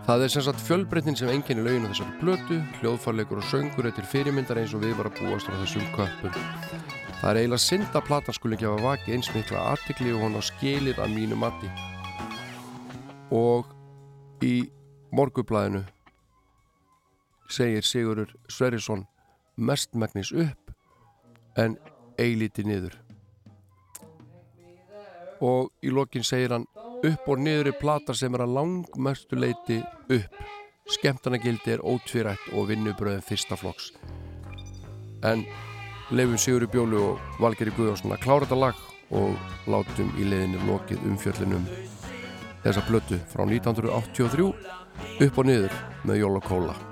Það er sem sagt fjölbreytnin sem enginni lögin á þessari plötu, hljóðfarleikur og söngur eftir fyrirmyndar eins og við var að búast á þessum köpum. Það er eiginlega synd að platan skuli ekki hafa vakið eins mikla aðtikli og hún á skilið að mínu mati. Og í morgublaðinu segir Sigurur Sverrisson mestmægnis upp en eiliti niður. Og í lokin segir hann upp og niður er plata sem er að langmestu leiti upp. Skemmtanagildi er ótvírætt og vinnubröðin fyrsta flokks. En leifum Sigurur Bjólu og Valgeri Guðjónsson að klára þetta lag og látum í leiðinni lokið umfjöllunum þessa blötu frá 1983 upp og niður með Jóla Kóla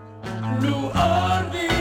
Nú orðin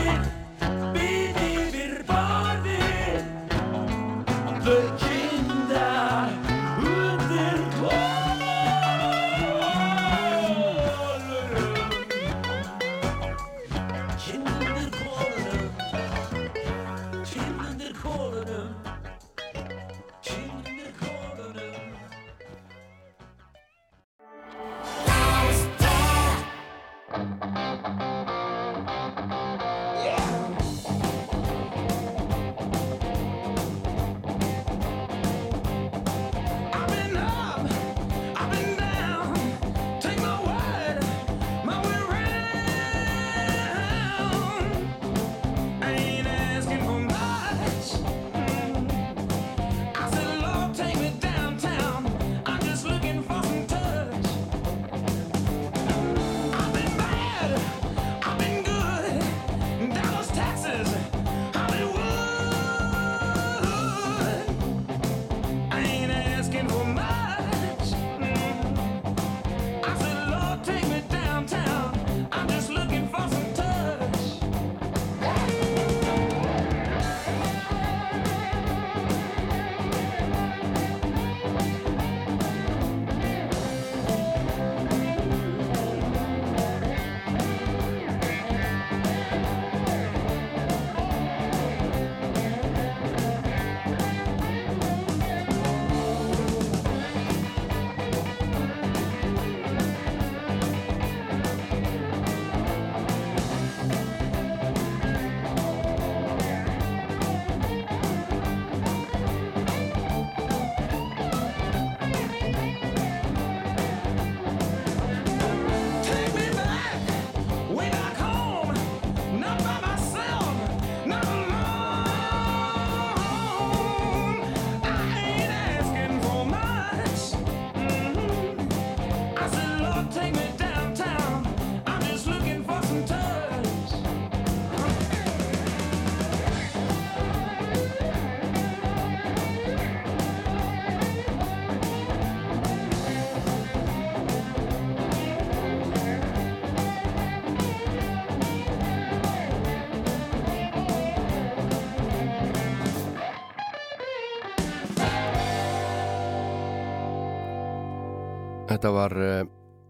Þetta var uh,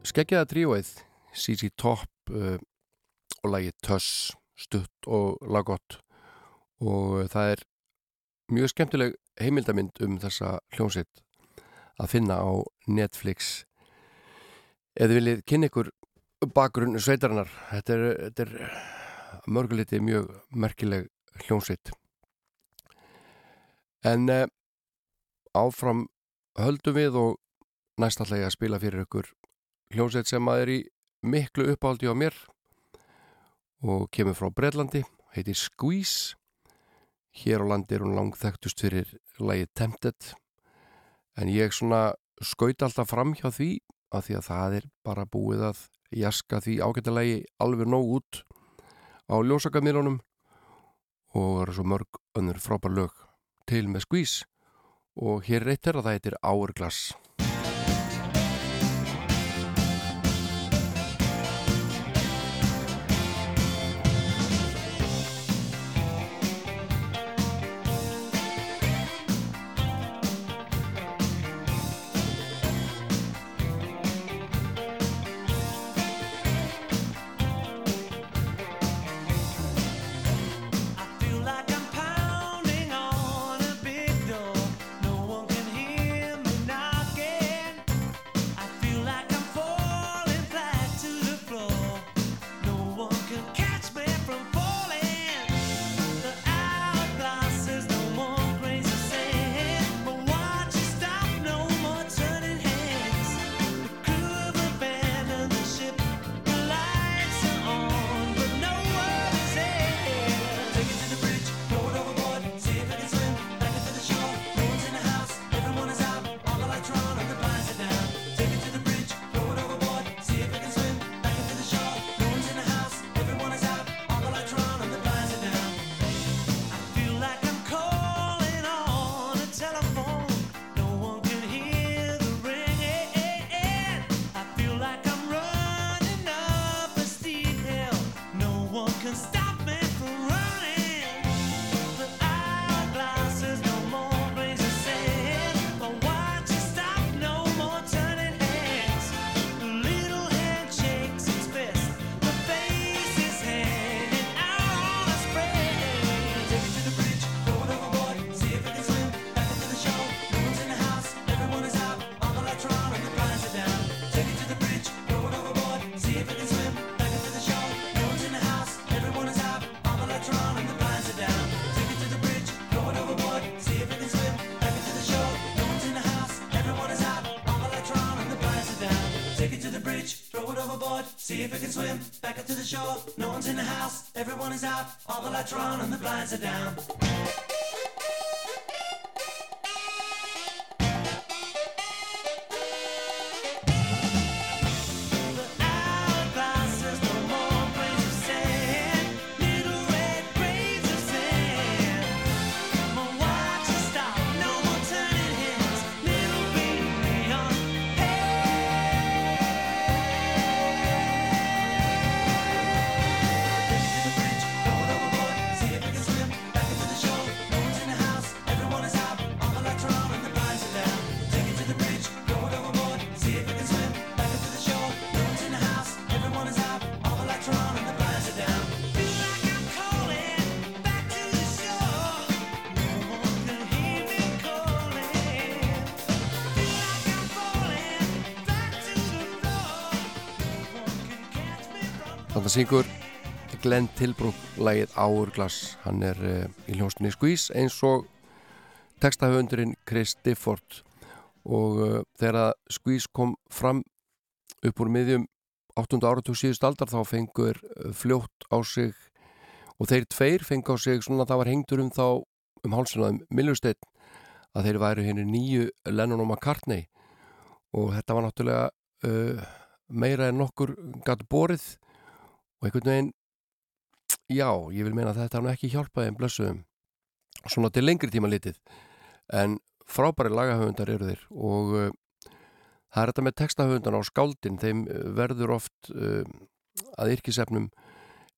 skeggjaða tríóið CC Top uh, og lagi Tuss, stutt og lagott og það er mjög skemmtileg heimildamind um þessa hljómsitt að finna á Netflix. Eða viljið kynna ykkur bakgrunn sveitarinnar þetta er, þetta er mörguliti mjög merkileg hljómsitt en uh, áfram höldum við og næst ætla ég að spila fyrir ykkur hljómsveit sem að er í miklu uppáldi á mér og kemur frá Breitlandi, heitir Squeeze. Hér á landi er hún langþægtust fyrir lagið Tempted. En ég svona skaut alltaf fram hjá því að því að það er bara búið að jaska því ágættilegi alveg nóg út á ljósakamilunum og er svo mörg önnur frábær lög til með Squeeze. Og hér er eitt þeirra það heitir Hourglass back up to the shore. No one's in the house, everyone is out, all the lights are on and the blinds are down. Syngur Glenn Tilbrook lagið Hourglass. Hann er uh, í hljónstinni Squeeze eins og textahöfundurinn Chris Difford. Og uh, þegar Squeeze kom fram upp úr miðjum 8. áratug síðust aldar þá fengur uh, fljótt á sig og þeir tveir fengu á sig svona það var hengtur um þá um hálsunaðum Millusteinn að þeir væru henni nýju Lennon og McCartney. Og þetta var náttúrulega uh, meira en nokkur gatt borið og einhvern veginn já, ég vil meina að þetta hann ekki hjálpaði en blessuðum svona til lengri tíma litið. En frábæri lagahöfundar eru þeir og uh, það er þetta með textahöfundan á skáldin. Þeim uh, verður oft uh, að yrkisefnum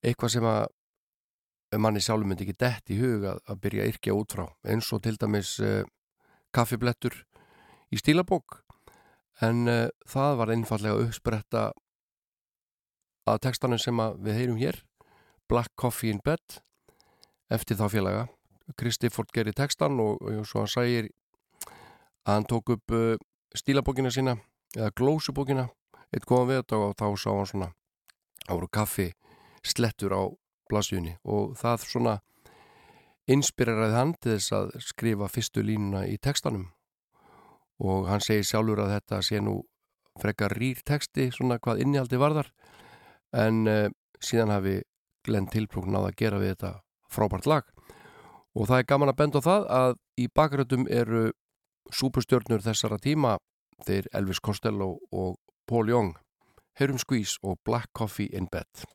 eitthvað sem að manni sjálfum myndi ekki dett í hug að, að byrja að yrkja út frá. Eins og til dæmis uh, kaffiblettur í stílabók. En það var einfallega uppspretta að textanum sem að við heyrum hér Black Coffee in Bed eftir þá félaga. Kristi Ford gerir textan og, og svo hann sægir að hann tók upp uh, stílabókina sína eða glósubókina eitt góðan þetta og þá sá hann svona voru kaffi slettur á blasjunni og það svona inspireraði hann til þess að skrifa fyrstu línuna í textanum. Og hann segir sjálfur að þetta sé nú frekar rýr texti svona hvað innihaldi varðar en uh, síðan hafi Glenn Tilbrook náða að gera við þetta frábært lag. Og það er gaman að benda á það að í bakgröndum eru súpustjörnur þessara tíma þeir Elvis Costello og Paul Young. Herum Squeeze og Black Coffee in Bed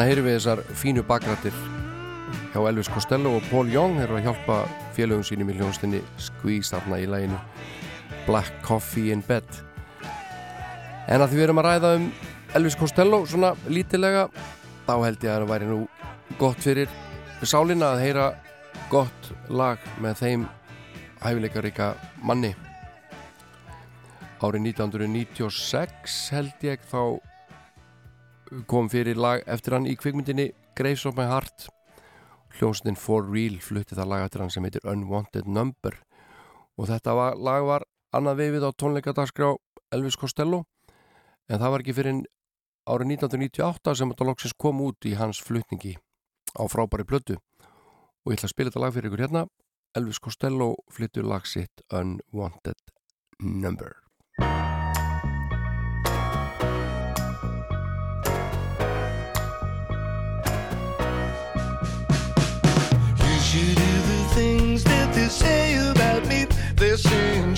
Þarna heyrum við þessar fínu bakrættir hjá Elvis Costello og Paul Young. Er að hjálpa félögum sínum í hljónstinni Squeeze þarna í læginu Black Coffee in Bed. En að því við erum að ræða um Elvis Costello svona lítilega þá held ég að það væri nú gott fyrir sálin að heyra gott lag með þeim hæfileikaríka manni. Árið 1996 held ég þá kom fyrir lag eftir hann í kvikmyndinni Grace of My Heart. Hljómsninn For Real flutti það lag eftir hann sem heitir Unwanted Number. Og þetta var, lag var annað veifið á tónleikadagskrá Elvis Costello en það var ekki fyrir árið 1998 sem þetta loksins kom út í hans flutningi á frábæri plödu og ég ætla að spila þetta lag fyrir ykkur hérna. Elvis Costello flyttur lag sitt Unwanted Number. they say about me, they're saying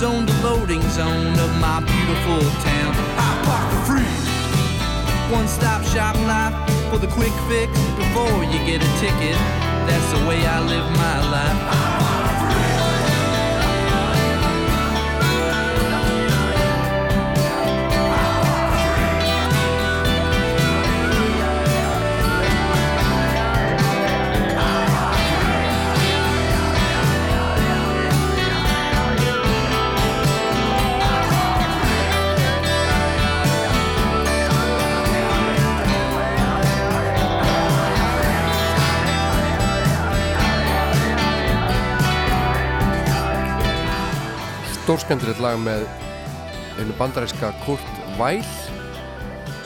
zone to loading zone of my beautiful town. I park for free. One stop shop life for the quick fix before you get a ticket. That's the way I live my life. Stórskendrið lag með einu bandaríska Kurt Weill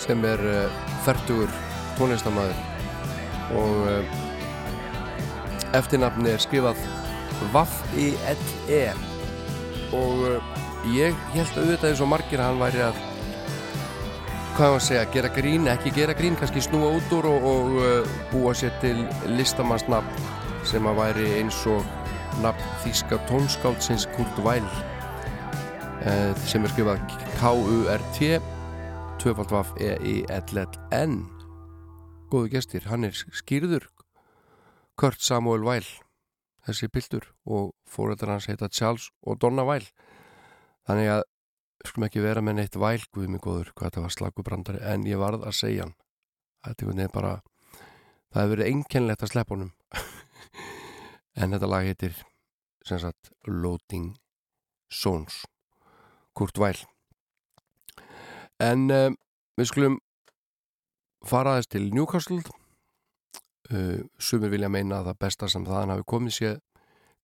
sem er uh, færtugur tónlistamæður og uh, eftirnafni er skrifað Vaff-I-L-E og uh, ég held auðvitað eins og margir að hann væri að hvað var að segja, gera grín, ekki gera grín kannski snúa út úr og, og uh, búa sér til listamannsnafn sem að væri eins og nafn þýska tónskáldsins Kurt Weill. uh, sem er skrifað K-U-R-T tvöfaldvaf E-I-L-L-N góðu gestir, hann er skýrður Kurt Samuel Weill þessi pildur og fórættar hans heita Charles og Donna Weill þannig að skulum ekki vera með neitt Weill guð mig góður hvað þetta var slagubrandari en ég varð að segja hann. Þetta er bara það hefur verið einkennlegt að sleppa honum. <laughs> En þetta lag heitir sem sagt Loading Zones Kurt Weill en uh, við skulum fara aðeins til Newcastle. Uh, sumir vilja meina að það besta sem þaðan hafi komið sé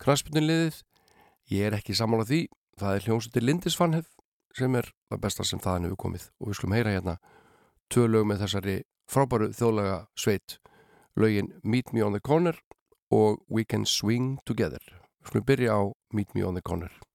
knaspunniðið ég er ekki saman á því. Það er hljómsveitir Lindisfarnhef sem er það besta sem þaðan hefur komið. Og við skulum heyra hérna tvö lög með þessari frábæru þjóðlega sveit. Lögin Meet Me on the Corner og We Can Swing Together. Við skulum byrja á Meet Me on the Corner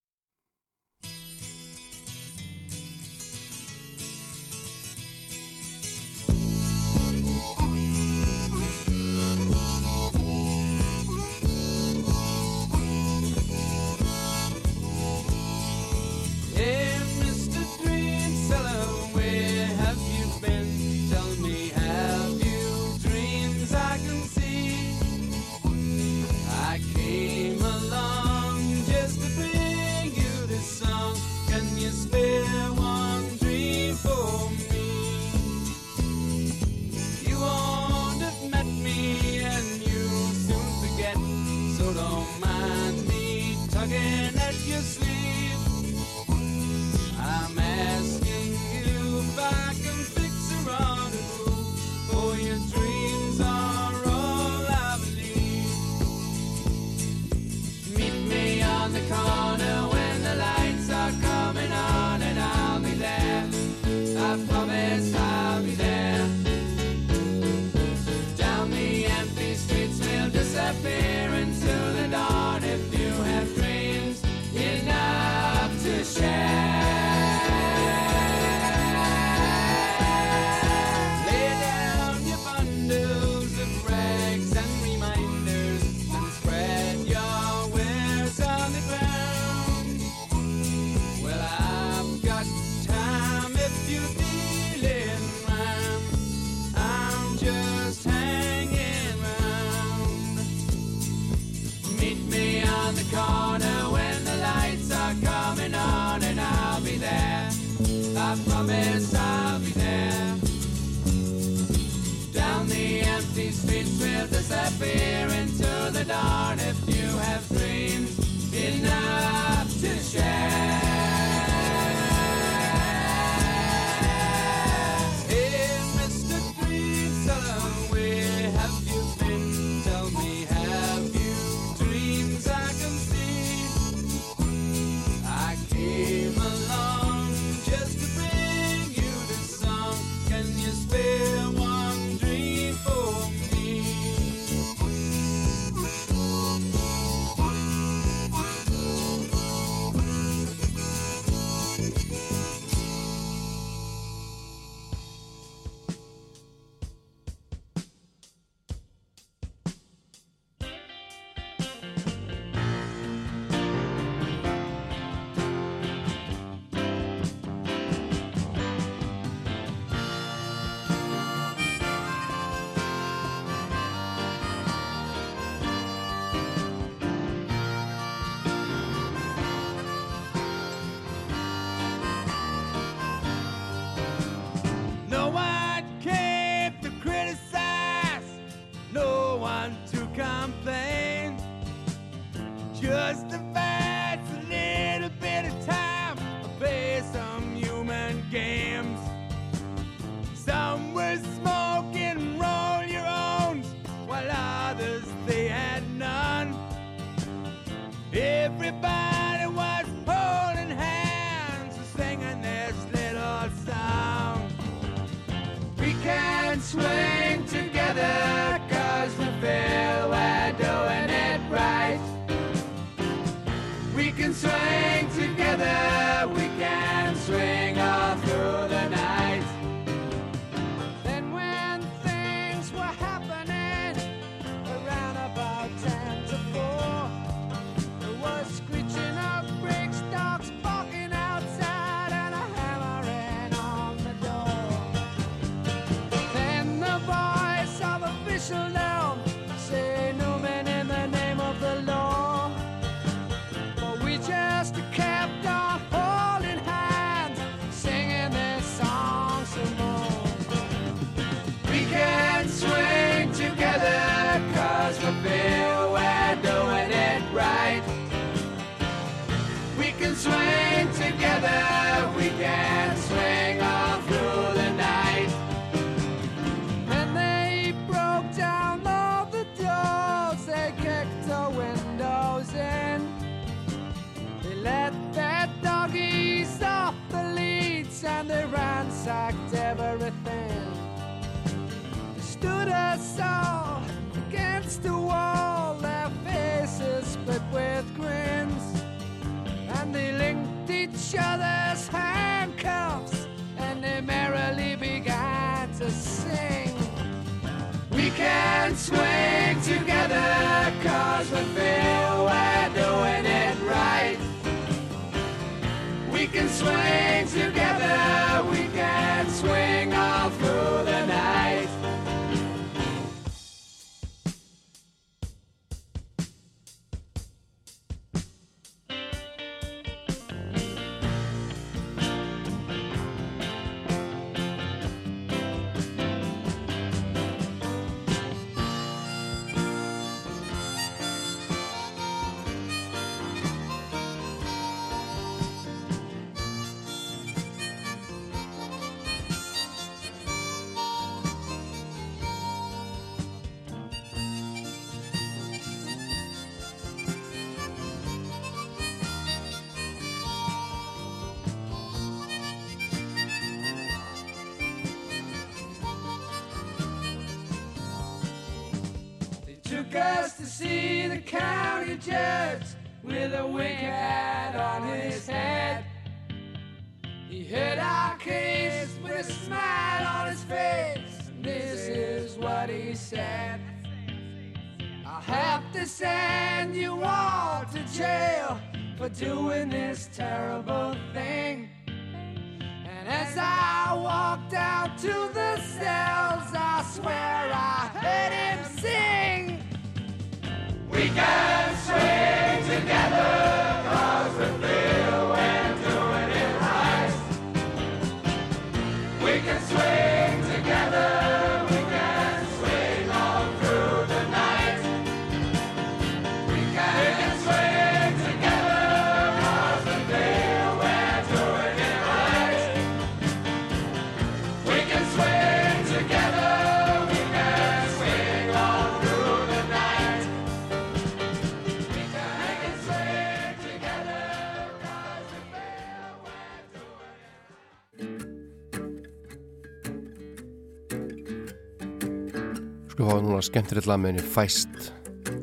Núna skemmtilegt lag með henni Feist.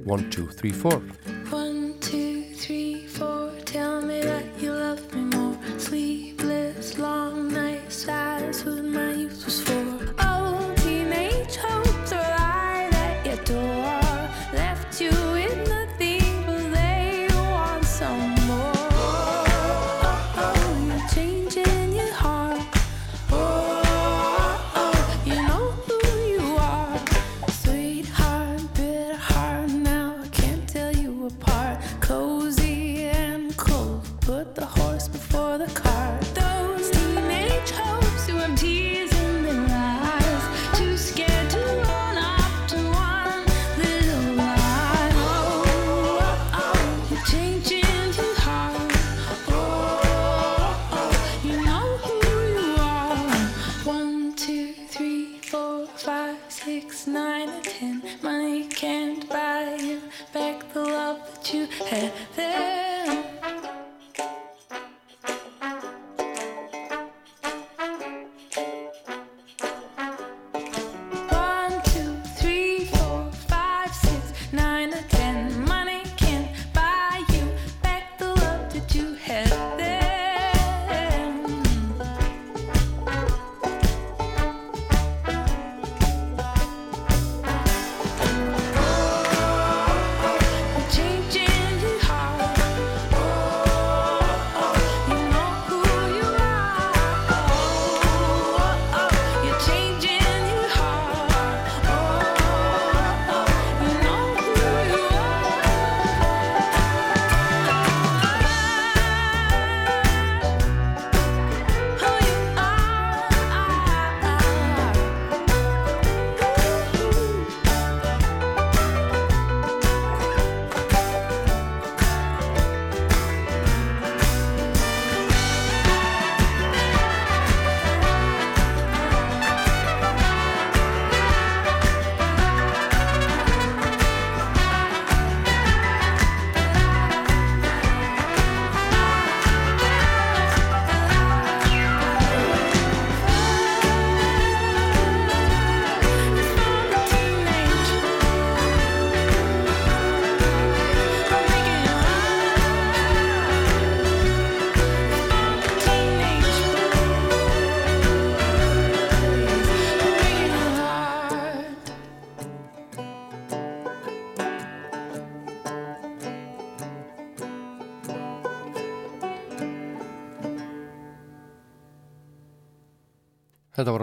1, 2, 3, 4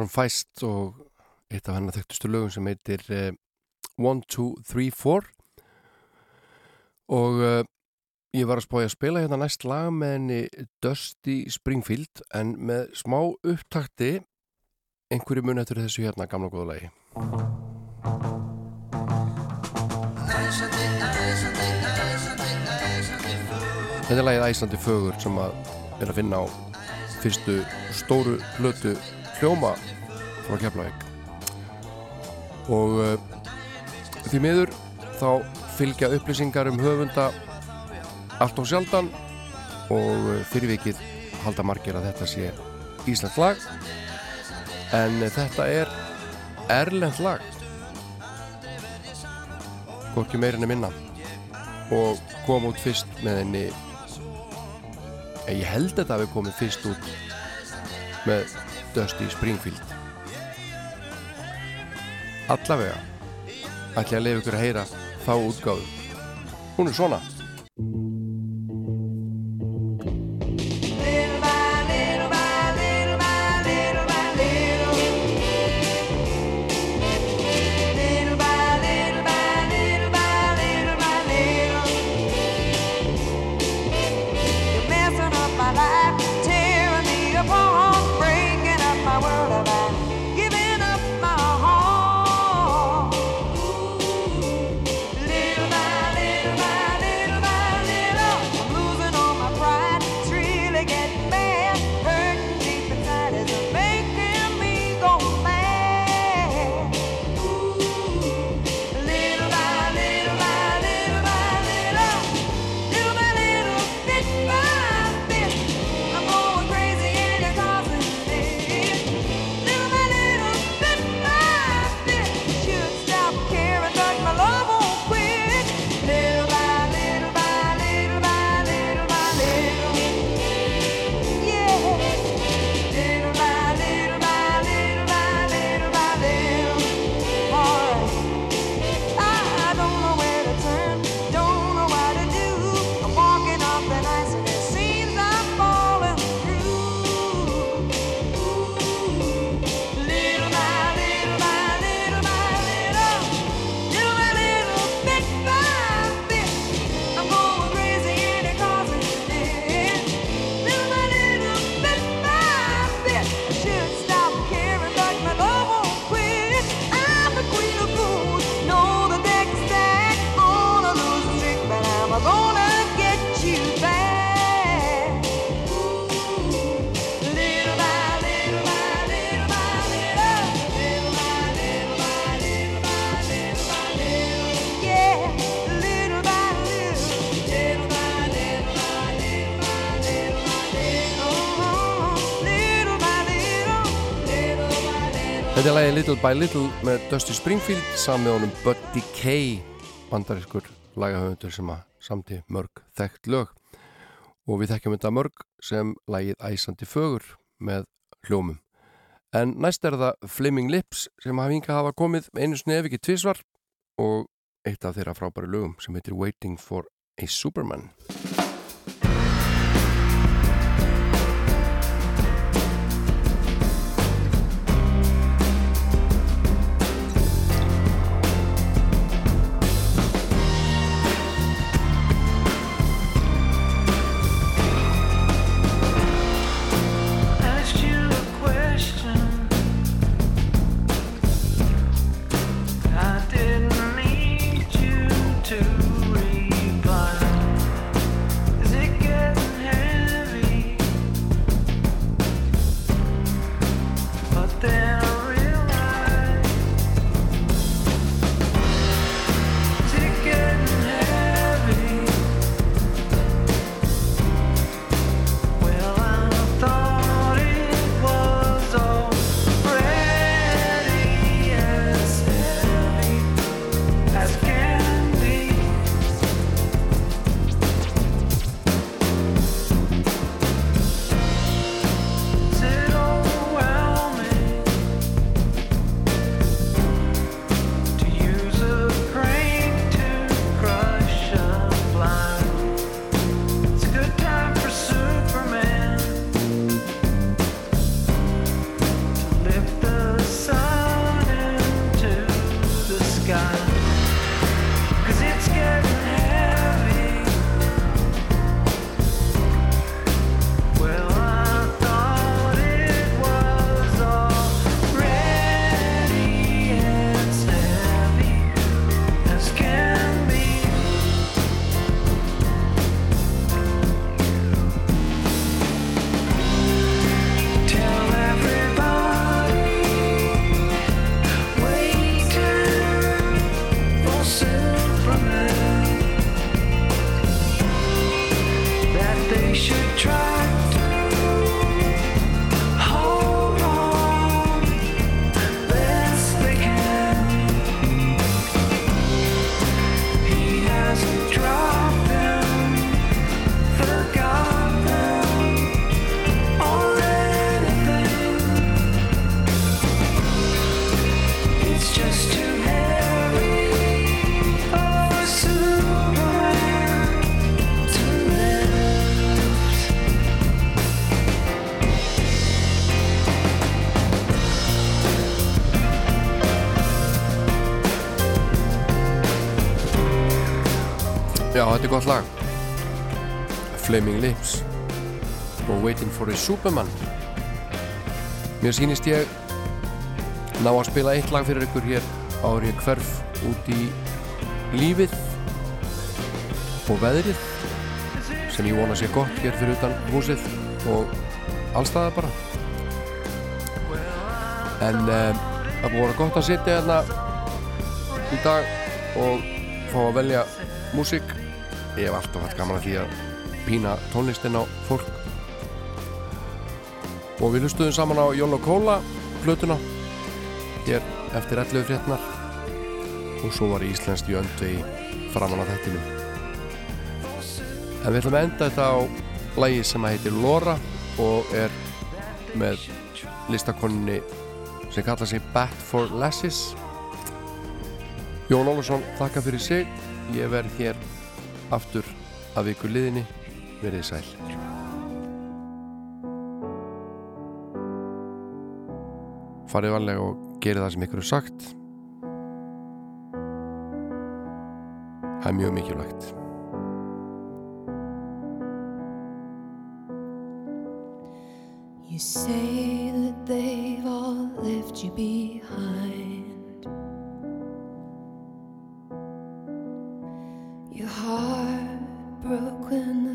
Hann Feist og eitt af hennar þekktustu lögum sem heitir uh, 1, 2, 3, 4 og uh, ég var að spája að spila hérna næst lag með henni Dusty Springfield en með smá upptakti einhverju mun eftir þessu hérna gamla góða lagi. Þetta er lagið Æslandi fögur sem að er að finna á fyrstu stóru blötu hljóma frá Keflavík. Og uh, því miður þá fylgja upplýsingar um höfunda allt og sjaldan og uh, fyrir vikið halda margir að þetta sé Íslands lag. En þetta er erlend lag. Hvorki meirinn er minna. Og kom út fyrst með henni ég held að þetta hafi komið fyrst út með Dusty Springfield allavega. Ætla ég að leiða ykkur að heyra þá útgáðu hún er svona Lagið Little by Little með Dusty Springfield saman með honum Buddy Kay bandarískur lagahöfundur sem að samti mörg þekkt lög og við þekkjum þetta mörg sem lagið Æsandi fögur með hljómum. En næst er það Flaming Lips sem hafa hinga hafa komið einu snið ef ekki tvísvar og eitt af þeirra frábæri lögum sem heitir Waiting for a Superman. Ask Já, þetta er gott lag. Flaming Lips og Waiting for a Superman. Mér sýnist ég ná að spila eitt lag fyrir ykkur hér ég hverf út í lífið og veðrið sem ég vona sé gott hér fyrir utan húsið og allstaða bara. En um, það búið að vera gott að sitja hérna í dag og fá að velja músík ég hef alltaf hatt gaman að því að pína tónlistin á fólk. Og við hlustuðum saman á Jól og Kóla plötuna hér eftir 11 frétnar og svo var Íslandst í öndvegi framan á þettinum en við ætlum að enda þetta á lægi sem að heitir Lora og er með listakonunni sem kalla sig Bat for Lasses. Jón Ólarsson þakka fyrir sig. Ég verð hér aftur af ykkur liðinni verið sæl. Farið varlega og gerið það sem ykkur er sagt. Það er mjög mikilvægt. You say that they've all left you behind. heartbroken.